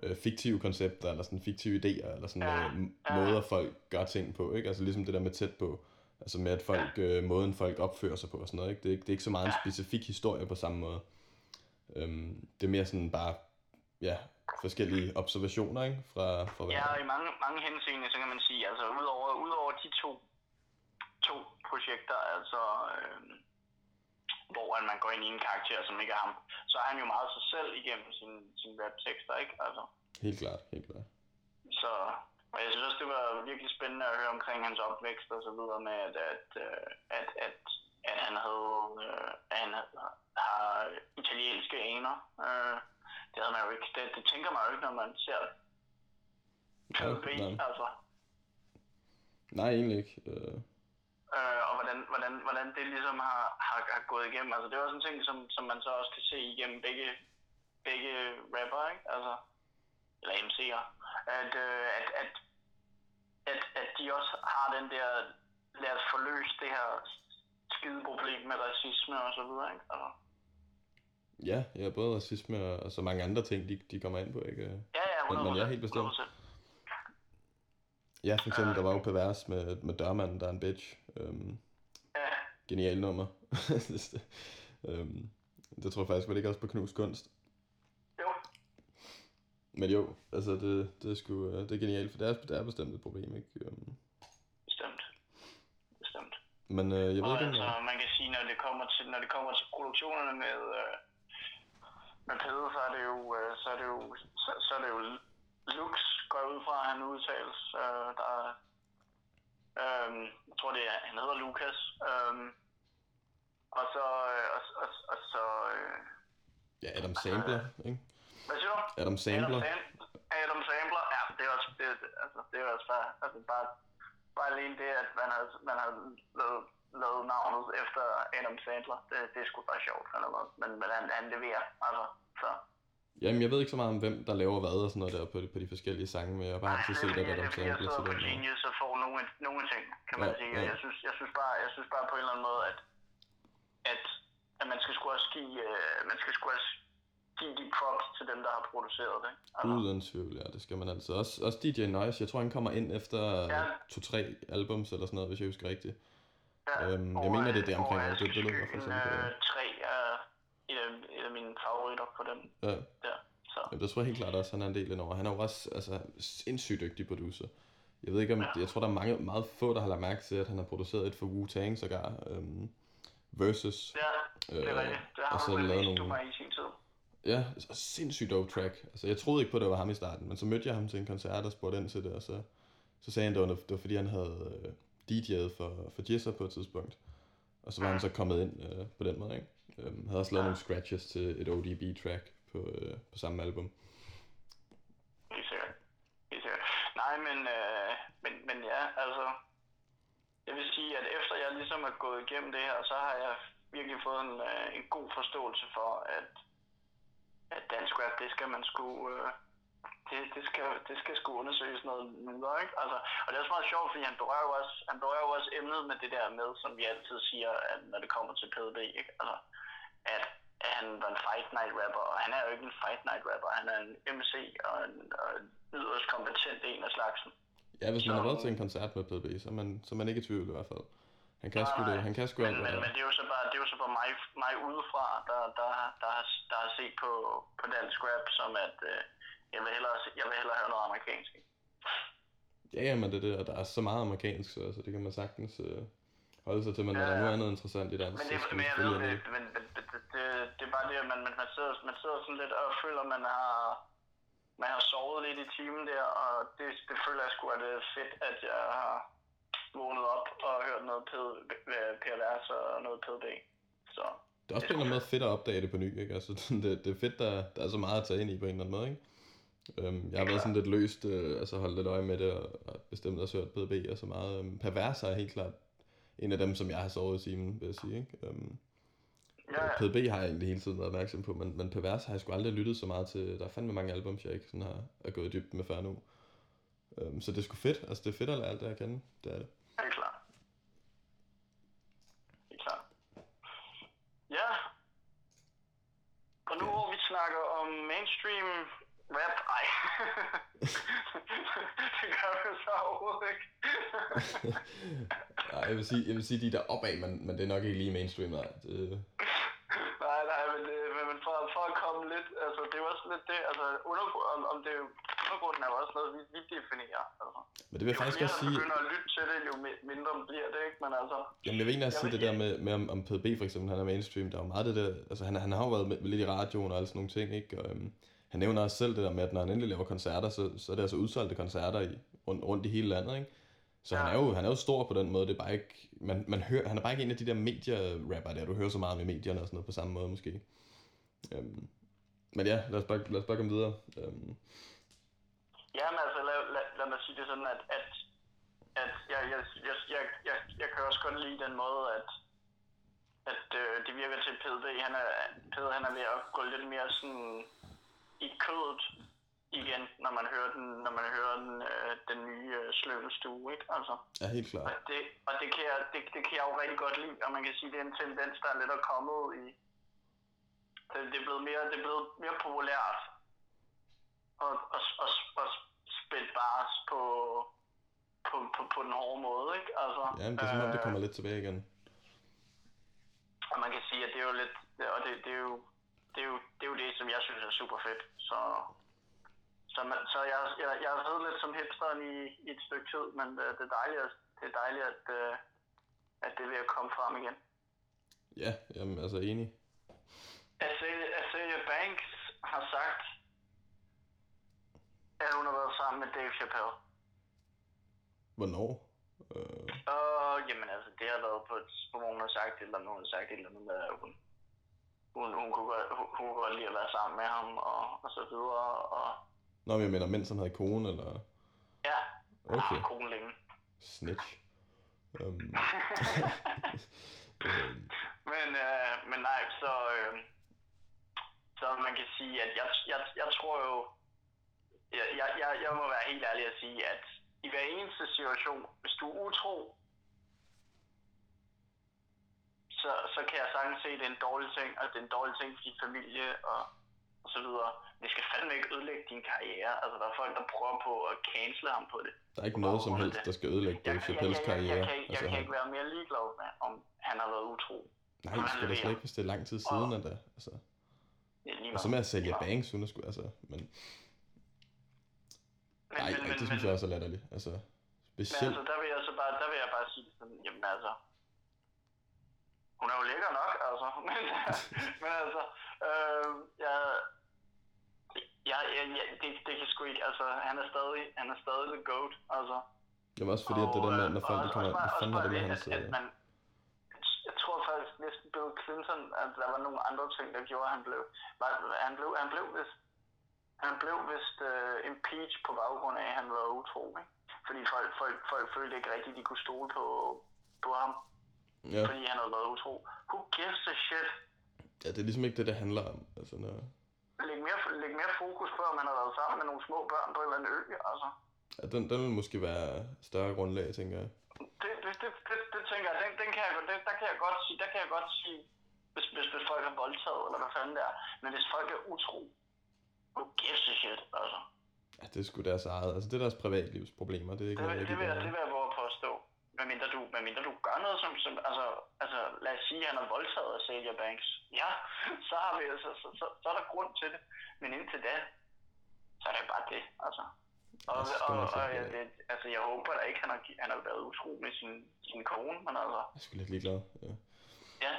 øh, fiktive koncepter, eller sådan fiktive idéer, eller sådan ja, øh, ja. måder, folk gør ting på. Ikke? Altså ligesom det der med tæt på. Altså med, at folk, ja. øh, måden folk opfører sig på og sådan noget. Ikke? Det, er, det er ikke så meget en specifik historie på samme måde. Øhm, det er mere sådan bare, ja, forskellige observationer, ikke? Fra, fra ja, og i mange, mange henseende, så kan man sige, altså udover, udover de to, to projekter, altså øh, hvor man går ind i en karakter, som ikke er ham, så er han jo meget sig selv igennem sin, sin rap-tekster, ikke? Altså. Helt klart, helt klart. Så, og jeg synes også, det var virkelig spændende at høre omkring hans opvækst og så videre med, at, at, øh, at, at, at han havde, øh, at han har italienske aner. Øh, det havde man jo ikke. Det, det tænker man jo ikke, når man ser PB, nej. altså. Nej, egentlig ikke. Uh... Øh, og hvordan, hvordan, hvordan det ligesom har, har, har gået igennem. Altså, det er også en ting, som, som man så også kan se igennem begge, begge rapper, ikke? Altså, eller MC'er. At, øh, at, at, at, at de også har den der, lad os forløse det her skide problem med racisme og så videre, ikke? Altså. Ja, ja, både racisme og, og så mange andre ting, de, de kommer ind på, ikke? Ja, ja, 100%. Men, men ja, helt bestemt. 100%. Ja, for eksempel, der var jo pervers med, med dørmanden, der er en bitch. Øhm, ja. Genial nummer. øhm, det tror jeg faktisk, var det ikke også på Knus Kunst? Men jo, altså det, det, er, sgu, øh, det er genialt, for det er, det er bestemt et problem, ikke? Øhm. Bestemt. Bestemt. Men øh, jeg ved og ikke, altså, man kan sige, når det kommer til, når det kommer til produktionerne med, øh, med Pede, så er det jo, øh, så er det jo, så, så er det jo Lux går ud fra, at han udtales. Øh, der er, øh, jeg tror det er, han hedder Lukas. Øh, og så, øh, og, og, og så... Øh, ja, Adam Sampler, øh, ikke? Hvad siger du? Adam Sampler. Adam, Adam Sampler, ja, det er også, det, altså, det er også bare, altså bare, bare alene det, at man har, man har lavet, lavet navnet efter Adam Sandler, det, det er sgu bare sjovt, eller noget. Men, men han, han leverer, altså, så... Jamen, jeg ved ikke så meget om, hvem der laver hvad og sådan noget der på de, på de forskellige sange, men jeg har bare altid set, at Adam Sandler til den. Er så får nogle, nogle ting, kan man ja, sige. Ja. Jeg, synes, jeg, synes bare, jeg synes bare på en eller anden måde, at, at, at man skal sgu også give, uh, man skal sgu også give de props til dem, der har produceret det. Altså. Uden tvivl, ja, det skal man altså. Også, også DJ Noise, jeg tror, han kommer ind efter ja. to-tre albums eller sådan noget, hvis jeg husker rigtigt. Ja, øhm, jeg mener, det er det omkring, det, det lød for eksempel. Øh, tre er et af, et af mine favoritter på dem. Ja. Der, så. Jamen, det tror jeg helt klart også, han er en del over. Han er jo også altså, sindssygt dygtig producer. Jeg ved ikke om, ja. jeg tror der er mange, meget få, der har lagt mærke til, at han har produceret et for Wu-Tang sågar. Øhm, versus. Ja, det er øh, rigtigt. Det har han lavet nogle... i sin tid. Ja, sindssygt dope track. Altså, jeg troede ikke på, at det var ham i starten, men så mødte jeg ham til en koncert og spurgte ind til det, og så, så sagde han, at det var, det var fordi, han havde øh, DJ'et for, for Jessa på et tidspunkt. Og så var han så kommet ind øh, på den måde, ikke? Øhm, havde også lavet nogle scratches til et ODB-track på, øh, på samme album. Helt sikkert. Helt sikkert. Nej, men, øh, men, men ja, altså... Jeg vil sige, at efter jeg ligesom er gået igennem det her, så har jeg virkelig fået en, øh, en god forståelse for, at, at dansk rap, det skal man sgu... Øh, det, det, skal, det skal sgu undersøges noget videre, ikke? Altså, og det er også meget sjovt, fordi han berører også, han berører jo også emnet med det der med, som vi altid siger, at når det kommer til PDB, ikke? Altså, at, at han var en fight night rapper, og han er jo ikke en fight night rapper, han er en MC og en, og en yderst kompetent en af slagsen. Ja, hvis man har været til en koncert med PDB, så er man, så er man ikke i tvivl i hvert fald. Han kan sgu det, han kan sgu men, men, men, det er jo så bare, det er jo så bare mig, mig udefra, der, der, der, har, der har set på, på dansk rap, som at øh, jeg, vil hellere, jeg vil hellere høre noget amerikansk. Ja, ja, men det, det, og der er så meget amerikansk, så altså, det kan man sagtens øh, holde sig til, men ja, ja. der er noget andet interessant i dansk. Men det, men jeg ved det, men, men det, det, det, det, er bare det, at man, man, man, sidder, man sidder sådan lidt og føler, man har, man har sovet lidt i timen der, og det, det føler jeg sgu, at det er fedt, at jeg har vågnet op og hørt noget PRVS og noget PDB. Så det er også på en eller anden måde fedt at opdage det på ny, ikke? Altså, det, det er fedt, der, der er så meget at tage ind i på en eller anden måde, ikke? Øhm, jeg har været sådan lidt løst, øh, altså holdt lidt øje med det, og, og bestemt også hørt PDB og så meget. Øhm, Pervers er helt klart en af dem, som jeg har sovet i timen, vil jeg sige, ikke? Øhm, ja, ja. PDB har jeg egentlig hele tiden været opmærksom på, men, men Pervers har jeg sgu aldrig lyttet så meget til. Der er fandme mange albums, jeg ikke sådan har er gået dybt med før nu. Øhm, så det er sgu fedt, altså det er fedt at lære alt det at kende, det er det. Helt klart. Helt klart. Ja. Og nu hvor vi snakker om mainstream rap, ej. det gør vi så overhovedet ikke. nej, jeg vil sige, jeg vil sige de der opad, men, men det er nok ikke lige mainstream, nej. Det... nej, nej, men, det, men for, for at komme lidt, altså det er jo også lidt det, altså under, om, om det jo undergrunden er jo også noget, vi, vi definerer. Altså. Men det vil jeg faktisk også sige... Jo begynder at lytte til det, jo mindre bliver det, ikke? Men altså... Jamen jeg vil egentlig også sige det der med, med om, om PDB for eksempel, han er mainstream, der er jo meget det der... Altså han, han har jo været med, lidt i radioen og alle sådan nogle ting, ikke? Og, øhm, han nævner også selv det der med, at når han endelig laver koncerter, så, så er det altså udsolgte koncerter i, rundt, rundt i hele landet, ikke? Så ja. han, er jo, han er jo stor på den måde, det er bare ikke, man, man hører, han er bare ikke en af de der medier-rapper der, du hører så meget med medierne og sådan noget på samme måde måske. Øhm, men ja, lad os bare, lad os bare komme videre. Øhm, Ja, men altså, lad, lad, lad mig sige det sådan, at, at, at jeg, jeg, jeg, jeg, jeg, jeg kan også godt lide den måde, at, at øh, det virker til, at PDB, han er, Peder, han er ved at gå lidt mere sådan i kødet igen, når man hører den, når man hører den, øh, den nye øh, sløvelstue, ikke? Altså, ja, helt klart. Og, det, og det, kan jeg, det, det kan jeg jo rigtig godt lide, og man kan sige, det er en tendens, der er lidt at komme i. Det, det, er blevet mere, det er blevet mere populært og, og, og, og spændt bars på, på, på, på den hårde måde, ikke? Altså, ja, det er som om, det kommer øh, lidt tilbage igen. Og man kan sige, at det er jo lidt, og det, det, er jo, det, er jo, det er jo det, som jeg synes er super fedt. Så, så, man, så jeg, jeg, jeg har siddet lidt som hipsteren i, i et stykke tid, men det, det er dejligt, at, det er dejligt at, øh, at det er ved at komme frem igen. Ja, jamen, altså enig. Azealia Banks har sagt, at hun har været sammen med Dave Chappelle. Hvornår? Øh... Uh, jamen altså, det har været på et hvor hun har sagt eller nogen har sagt eller noget med, at hun, hun, hun, kunne godt, hun, hun kunne godt lide at være sammen med ham og, og så videre. Og... Nå, men jeg mener, mens han havde kone, eller? Ja, han okay. har kone længe. Snitch. Um... men, øh, men nej, så, øh, så man kan sige, at jeg, jeg, jeg tror jo, jeg, jeg, jeg, jeg må være helt ærlig at sige, at i hver eneste situation, hvis du er utro, så, så kan jeg sagtens se, at det er en dårlig ting, og det er en dårlig ting for din familie, og, og så videre. Det skal fandme ikke ødelægge din karriere. Altså, der er folk, der prøver på at cancele ham på det. Der er ikke noget som helst, der skal ødelægge Dave Chappelles karriere. Jeg, jeg, jeg, jeg, jeg, altså, kan ikke være mere ligeglad med, om han har været utro. Nej, det skal da slet ikke, hvis det er lang tid siden, og, at det, altså. Og så med at sælge banks, hun er sgu, altså, men... Men, nej, men, det synes jeg også er latterligt. Altså, specielt... Men altså, der vil jeg så bare, der vil jeg bare sige sådan, jamen altså, hun er jo lækker nok, altså. Men, men altså, øh, jeg, Ja, ja, ja det, det kan sgu ikke, altså, han er stadig, han er stadig the goat, altså. Jamen også fordi, og, at det der med, når folk de kommer, hvad fanden har det med hans... At, at man, jeg tror faktisk næsten Bill Clinton, at der var nogle andre ting, der gjorde, at han blev, var, han blev, han blev vist, han blev vist uh, impeached på baggrund af, at han var utro, ikke? Fordi folk, folk, folk følte ikke rigtigt, de kunne stole på, på ham. Ja. Fordi han havde været utro. Who gives a shit? Ja, det er ligesom ikke det, det handler om. Altså, når... læg, mere, læg mere fokus på, om han har været sammen med nogle små børn på en eller anden ø, altså. Ja, den, den vil måske være større grundlag, tænker jeg. Det, det, det, det, det tænker jeg, den, den kan jeg, det, der kan jeg godt sige, der kan jeg godt sige, hvis, hvis, hvis folk er voldtaget, eller hvad fanden det er. Men hvis folk er utro, who gives a shit, altså. Ja, det er sgu deres eget. Altså, det er deres privatlivsproblemer. Det, er ikke det, noget, det, det, vil, det vil jeg våge at påstå. Hvad mindre du, hvad mindre du gør noget som, som altså, altså, lad os sige, at han har voldtaget af Celia Banks. Ja, så har vi, altså, så, så, så, er der grund til det. Men indtil da, så er det bare det, altså. Og, og, og, og ja, det, altså, jeg håber da ikke, han har, han har været utro med sin, sin kone, men altså... Jeg sgu lidt ligeglad, ja. Ja,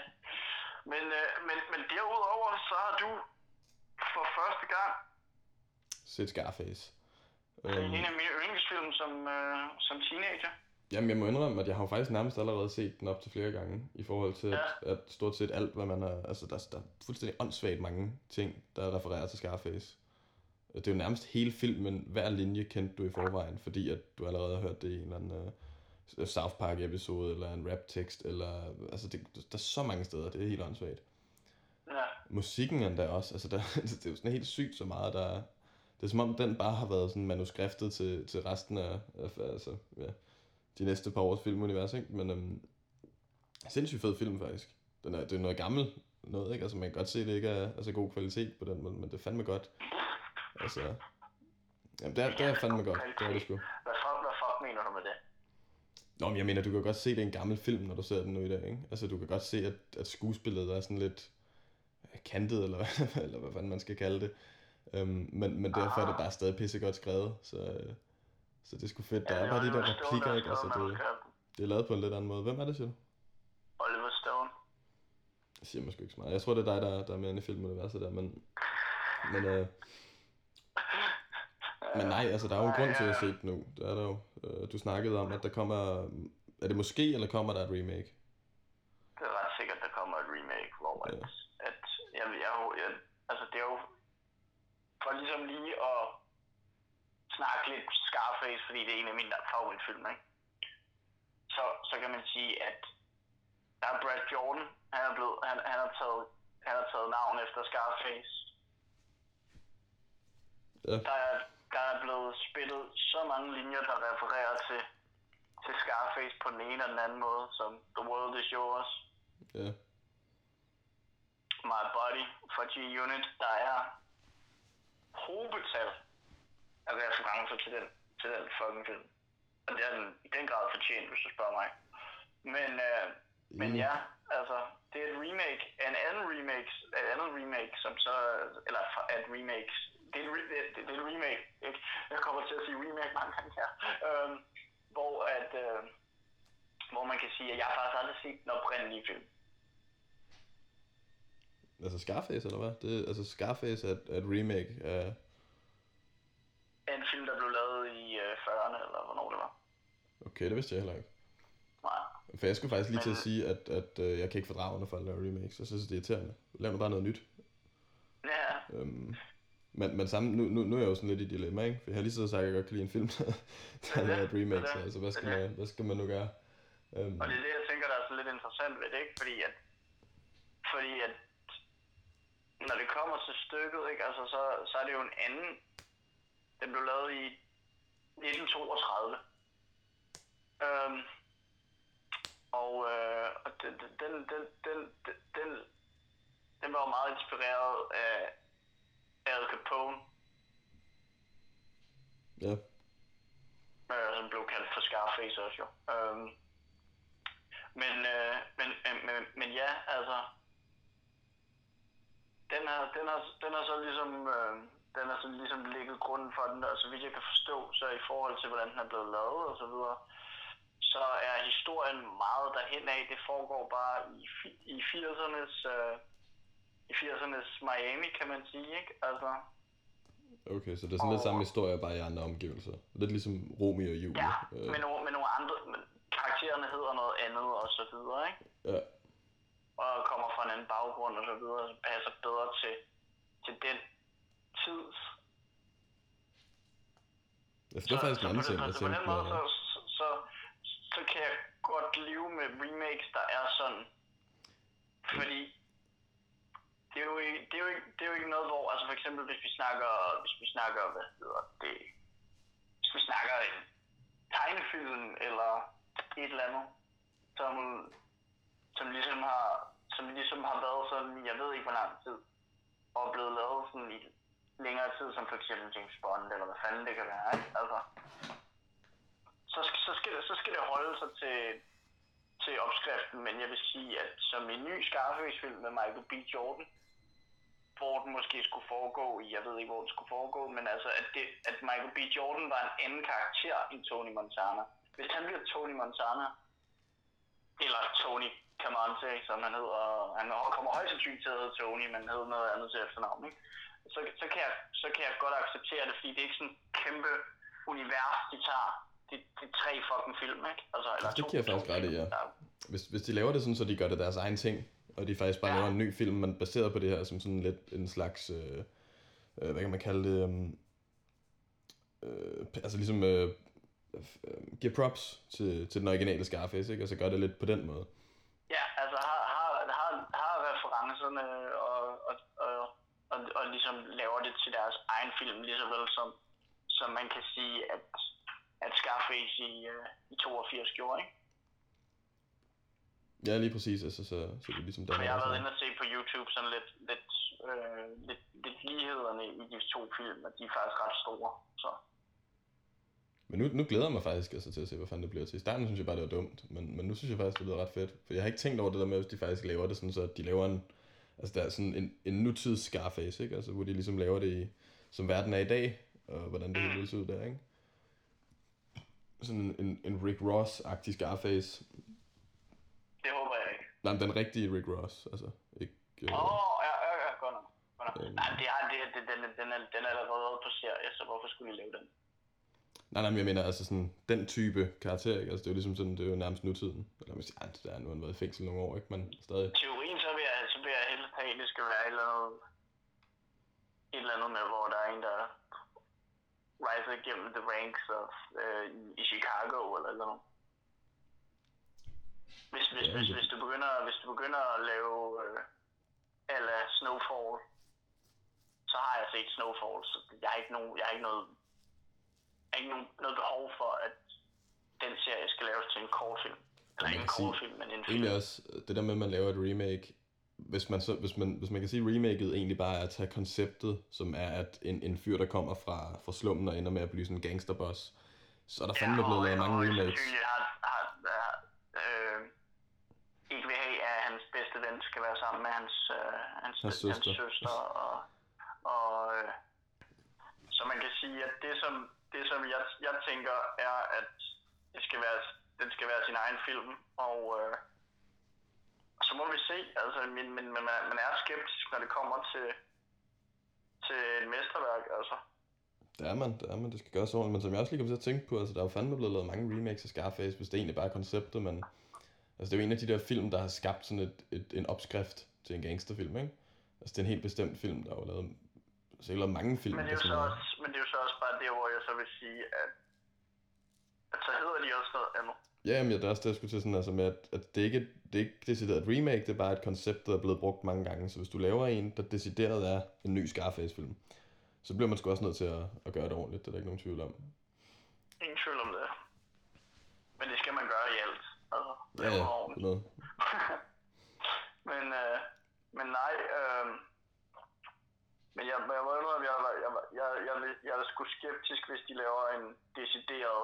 men, øh, men, men derudover, så har du for første gang set Scarface. Det er en af mine yndlingsfilm som, øh, som teenager. Jamen, jeg må indrømme, at jeg har jo faktisk nærmest allerede set den op til flere gange, i forhold til, ja. at, at stort set alt, hvad man har... Altså, der, der er fuldstændig åndssvagt mange ting, der refererer til Scarface. Det er jo nærmest hele filmen, hver linje kendte du i forvejen, fordi at du allerede har hørt det i en eller anden uh, South Park episode, eller en rap tekst, eller... Altså, det, der er så mange steder, det er helt åndssvagt. Ja. Musikken endda også, altså, der, det er jo sådan helt sygt så meget, der, det er som om, den bare har været sådan manuskriptet til, til resten af, af altså, ja, de næste par års filmunivers, ikke? Men øhm, sindssygt fed film, faktisk. Den er, det er noget gammel noget, ikke? Altså, man kan godt se, at det ikke er altså, god kvalitet på den måde, men det er fandme godt. Altså, jamen, det er, det er fandme godt. Det er det sgu. Hvad fuck, hvad fuck mener du med det? Nå, men jeg mener, du kan godt se, at det er en gammel film, når du ser den nu i dag, ikke? Altså, du kan godt se, at, at skuespillet er sådan lidt kantet, eller, eller hvad fanden man skal kalde det. Øhm, men, men derfor er det bare stadig pissegodt skrevet, så, øh, så det er sgu fedt. Der ja, er bare de der replikker, ikke? Altså, det, det er lavet på en lidt anden måde. Hvem er det, siger du? Oliver Stone. Det siger måske ikke så meget. Jeg tror, det er dig, der, der er med inde i filmuniverset der, men... Men, øh, men nej, altså, der er jo en grund til at se det nu. Det er der jo. Øh, du snakkede om, at der kommer... Er det måske, eller kommer der et remake? Det er ret sikkert, der kommer et remake, hvor ja. at, at jeg, jeg, jeg, altså, det er jo for ligesom lige at snakke lidt Scarface, fordi det er en af mine favoritfilm, ikke? Så, så kan man sige, at der er Brad Jordan, han er, blevet, han, han, har taget, han har taget navn efter Scarface. Ja. Der, er, der er blevet spillet så mange linjer, der refererer til, til Scarface på den ene og den anden måde, som The World is Yours. Ja. My Body for G-Unit. Der er hobetal af referencer til den, til den fucking film. Og det er den i den grad fortjent, hvis du spørger mig. Men, øh, mm. men ja, altså, det er et remake af en anden remake, et andet remake, som så, eller et remake, det er, et, det, det, det er et remake, ikke? Jeg kommer til at sige remake mange gange her. Øhm, hvor at, øh, hvor man kan sige, at jeg har faktisk aldrig set den oprindelige film. Altså Scarface, eller hvad? Det, altså Scarface er er et remake af... En film, der blev lavet i øh, 40'erne, eller hvornår det var. Okay, det vidste jeg heller ikke. Nej. For jeg skulle faktisk lige Men... til at sige, at, at øh, jeg kan ikke fordrage, når folk laver remakes. Jeg synes, det er irriterende. Lav nu bare noget nyt. Ja. Øhm, men, men sammen, nu, nu, nu er jeg jo sådan lidt i dilemma, ikke? For jeg har lige så sagt, at jeg godt kan lide en film, der er et remake, så altså, hvad skal, man, hvad skal man nu gøre? Um... Og det er det, jeg tænker, der er så lidt interessant ved det, ikke? Fordi at, fordi at når det kommer til stykket, ikke, altså, så, så er det jo en anden. Den blev lavet i 1932. Øhm, og øh, og den, den, den, den, den, den var jo meget inspireret af Al Capone. Ja. Øh, som blev kaldt for Scarface også jo. Øhm, men, øh, men, men, men ja, altså, den har, den har, den har så ligesom, øh, den har så ligesom ligget grunden for den, og så vidt jeg kan forstå, så i forhold til, hvordan den er blevet lavet og så videre, så er historien meget derhen af. Det foregår bare i, i 80'ernes, øh, i 80'ernes Miami, kan man sige, ikke? Altså, Okay, så det er sådan og, lidt samme historie, bare i andre omgivelser. Lidt ligesom Romeo og Julie. Ja, øh. med, nogle, med nogle andre... Men karaktererne hedder noget andet og så videre, ikke? Ja. Og kommer fra en anden baggrund og så videre, så passer bedre til, til den tids Ja, det er faktisk en anden ting, jeg tænkte på. Så, så, så, så kan jeg godt leve med remakes, der er sådan. Fordi det er jo ikke, det er jo ikke, det er jo ikke noget, hvor, altså for eksempel hvis vi snakker, hvis vi snakker, hvad hedder det, hvis vi snakker en tegnefilm eller et eller andet, som, som ligesom har, som ligesom har været sådan, jeg ved ikke hvor lang tid, og blevet lavet sådan i længere tid, som for eksempel James Bond, eller hvad fanden det kan være, ikke? Altså, så, så, skal det, så skal det holde sig til, til opskriften, men jeg vil sige, at som en ny Scarface-film med Michael B. Jordan, hvor den måske skulle foregå i, jeg ved ikke, hvor den skulle foregå, men altså, at, det, at Michael B. Jordan var en anden karakter end Tony Montana. Hvis han bliver Tony Montana, eller Tony Camonte, som han hedder, han kommer højst sandsynligt til at hedde Tony, men hedder noget andet til efternavn, ikke? Så, så, kan jeg, så kan jeg godt acceptere det, fordi det er ikke sådan et kæmpe univers, de tager de, de tre fucking film, ikke? Altså, eller det kan jeg faktisk ret i, ja. Hvis, hvis de laver det sådan, så de gør det deres egen ting, og de faktisk bare ja. laver en ny film, man baseret på det her som sådan lidt en slags, øh, øh, hvad kan man kalde det, um, øh, altså ligesom øh, øh, giver props til, til den originale Scarface, ikke? Altså gør det lidt på den måde. Ja, altså har, har, har, har referencerne og, og, og, og, og ligesom laver det til deres egen film, lige så vel som, som man kan sige, at, at Scarface i, uh, i 82 gjorde, ikke? Ja, lige præcis. Altså, så, så det er ligesom der. Jeg har været inde og se på YouTube sådan lidt, lidt, øh, lidt, lidt lighederne i de to film, og de er faktisk ret store. Så. Men nu, nu glæder jeg mig faktisk altså, til at se, hvad fanden det bliver til. I starten synes jeg bare, det var dumt, men, men nu synes jeg faktisk, det lyder ret fedt. For jeg har ikke tænkt over det der med, hvis de faktisk laver det sådan, så de laver en, altså der er sådan en, en nutids Scarface, ikke? Altså, hvor de ligesom laver det i, som verden er i dag, og hvordan det vil se ud der, ikke? Sådan en, en, en Rick Ross-agtig Scarface, Nej, men den rigtige Rick Ross, altså ikke... Åh, øh... oh, ja, ja, ja, godt nok. Godt nok. Øhm. Nej, det har, det, det, den, den, er, den er allerede på serie, så hvorfor skulle I lave den? Nej, nej, men jeg mener altså sådan, den type karakter, ikke? Altså det er jo ligesom sådan, det er jo nærmest nutiden. Eller man siger, det er nu han været i fængsel nogle år, ikke? Men stadig. Teorien, så vil jeg, vil jeg helst have, det skal være et eller andet, et eller andet med, hvor der er en, der rejser igennem the ranks of, øh, i Chicago eller noget. Hvis, hvis, hvis, hvis, du begynder, hvis du begynder at lave øh, ala Snowfall, så har jeg set Snowfall, så jeg har ikke, nogen, jeg har ikke noget, jeg har ikke nogen, noget behov for, at den serie skal laves til en kortfilm. Eller ikke en kortfilm, men en film. Egentlig også, det der med, at man laver et remake, hvis man, så, hvis man, hvis man kan sige, at remaket egentlig bare er at tage konceptet, som er at en, en fyr, der kommer fra, fra slummen og ender med at blive sådan en gangsterboss, så er der fandme ja, blevet lavet mange remakes. Har, har, har, øh, ikke vil have, at hans bedste ven skal være sammen med hans, øh, hans, hans, søster. hans søster. Og, og, øh, så man kan sige, at det som, det, som jeg, jeg tænker, er, at det skal være, den skal være sin egen film, og øh, så må vi se. Altså, men, men, men man er skeptisk, når det kommer til, til et mesterværk, altså. Det er man, det er man, det skal gøres ordentligt, men som jeg også lige kom til at tænke på, altså der er jo fandme blevet lavet mange remakes af Scarface, hvis det egentlig bare er konceptet, men Altså det er jo en af de der film, der har skabt sådan et, et, en opskrift til en gangsterfilm, ikke? Altså det er en helt bestemt film, der har jo lavet, altså ikke lavet mange film. Men det, er jo så også, men det er jo så også bare det, hvor jeg så vil sige, at, at så hedder de også noget andet. Ja, men det er også det, jeg skulle til sådan, altså med, at, at det ikke det er ikke decideret et remake, det er bare et koncept, der er blevet brugt mange gange. Så hvis du laver en, der decideret er en ny Scarface-film, så bliver man sgu også nødt til at, at gøre det ordentligt, det er der ikke nogen tvivl om. Ingen tvivl om det. Men det skal man gøre i alt. Altså, ja, ja, noget. men, øh, men nej, øh, men jeg, jeg må indrømme, jeg, jeg, jeg, jeg, jeg, jeg er sgu skeptisk, hvis de laver en decideret,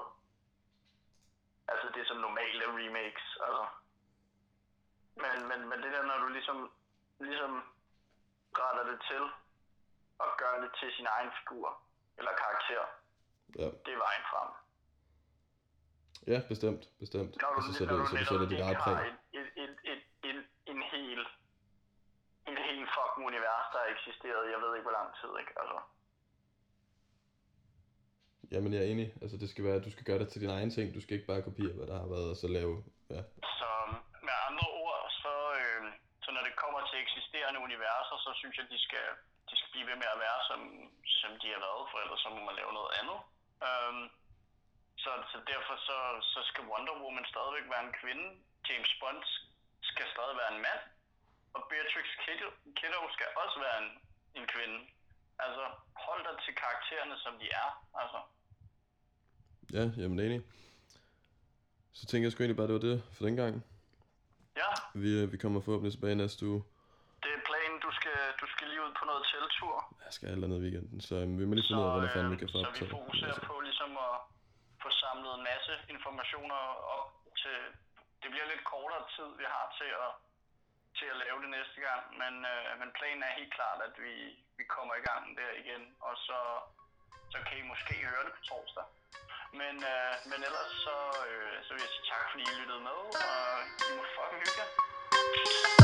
altså det som normalt er remakes, altså. Men, men, men det der, når du ligesom, ligesom retter det til, og gør det til sin egen figur, eller karakter, ja. det er vejen frem. Ja, bestemt, bestemt. Når du, så, så, det, så du sætter dit eget præg. Et, et, et, et, en hel, en hel fucking univers, der har eksisteret, jeg ved ikke hvor lang tid, ikke? Altså. Jamen, jeg er enig. Altså, det skal være, at du skal gøre det til din egen ting. Du skal ikke bare kopiere, hvad der har været, og så lave... Ja. Så med andre ord, så, øh, så når det kommer til eksisterende universer, så synes jeg, de skal, de skal blive ved med at være, som, som de har været, for ellers så må man lave noget andet. Um, så, så derfor så, så skal Wonder Woman stadigvæk være en kvinde. James Bond skal stadig være en mand. Og Beatrix Kiddo skal også være en, en kvinde. Altså, hold dig til karaktererne, som de er. Altså. Ja, jamen enig. Så tænker jeg sgu egentlig bare, det var det for den gang. Ja. Vi, øh, vi kommer forhåbentlig tilbage næste uge. Det er planen, du skal, du skal lige ud på noget teltur. Jeg skal alt andet i weekenden, så um, vi må lige finde ud af, hvordan fanden vi kan få så optaget. vi fokuserer på ligesom at få samlet en masse informationer op til... Det bliver lidt kortere tid, vi har til at, til at lave det næste gang, men, øh, men planen er helt klart, at vi, vi kommer i gang der igen, og så, så kan I måske høre det på torsdag. Men, øh, men ellers så, øh, så vil jeg sige tak, fordi I lyttede med, og I må fucking hygge jer.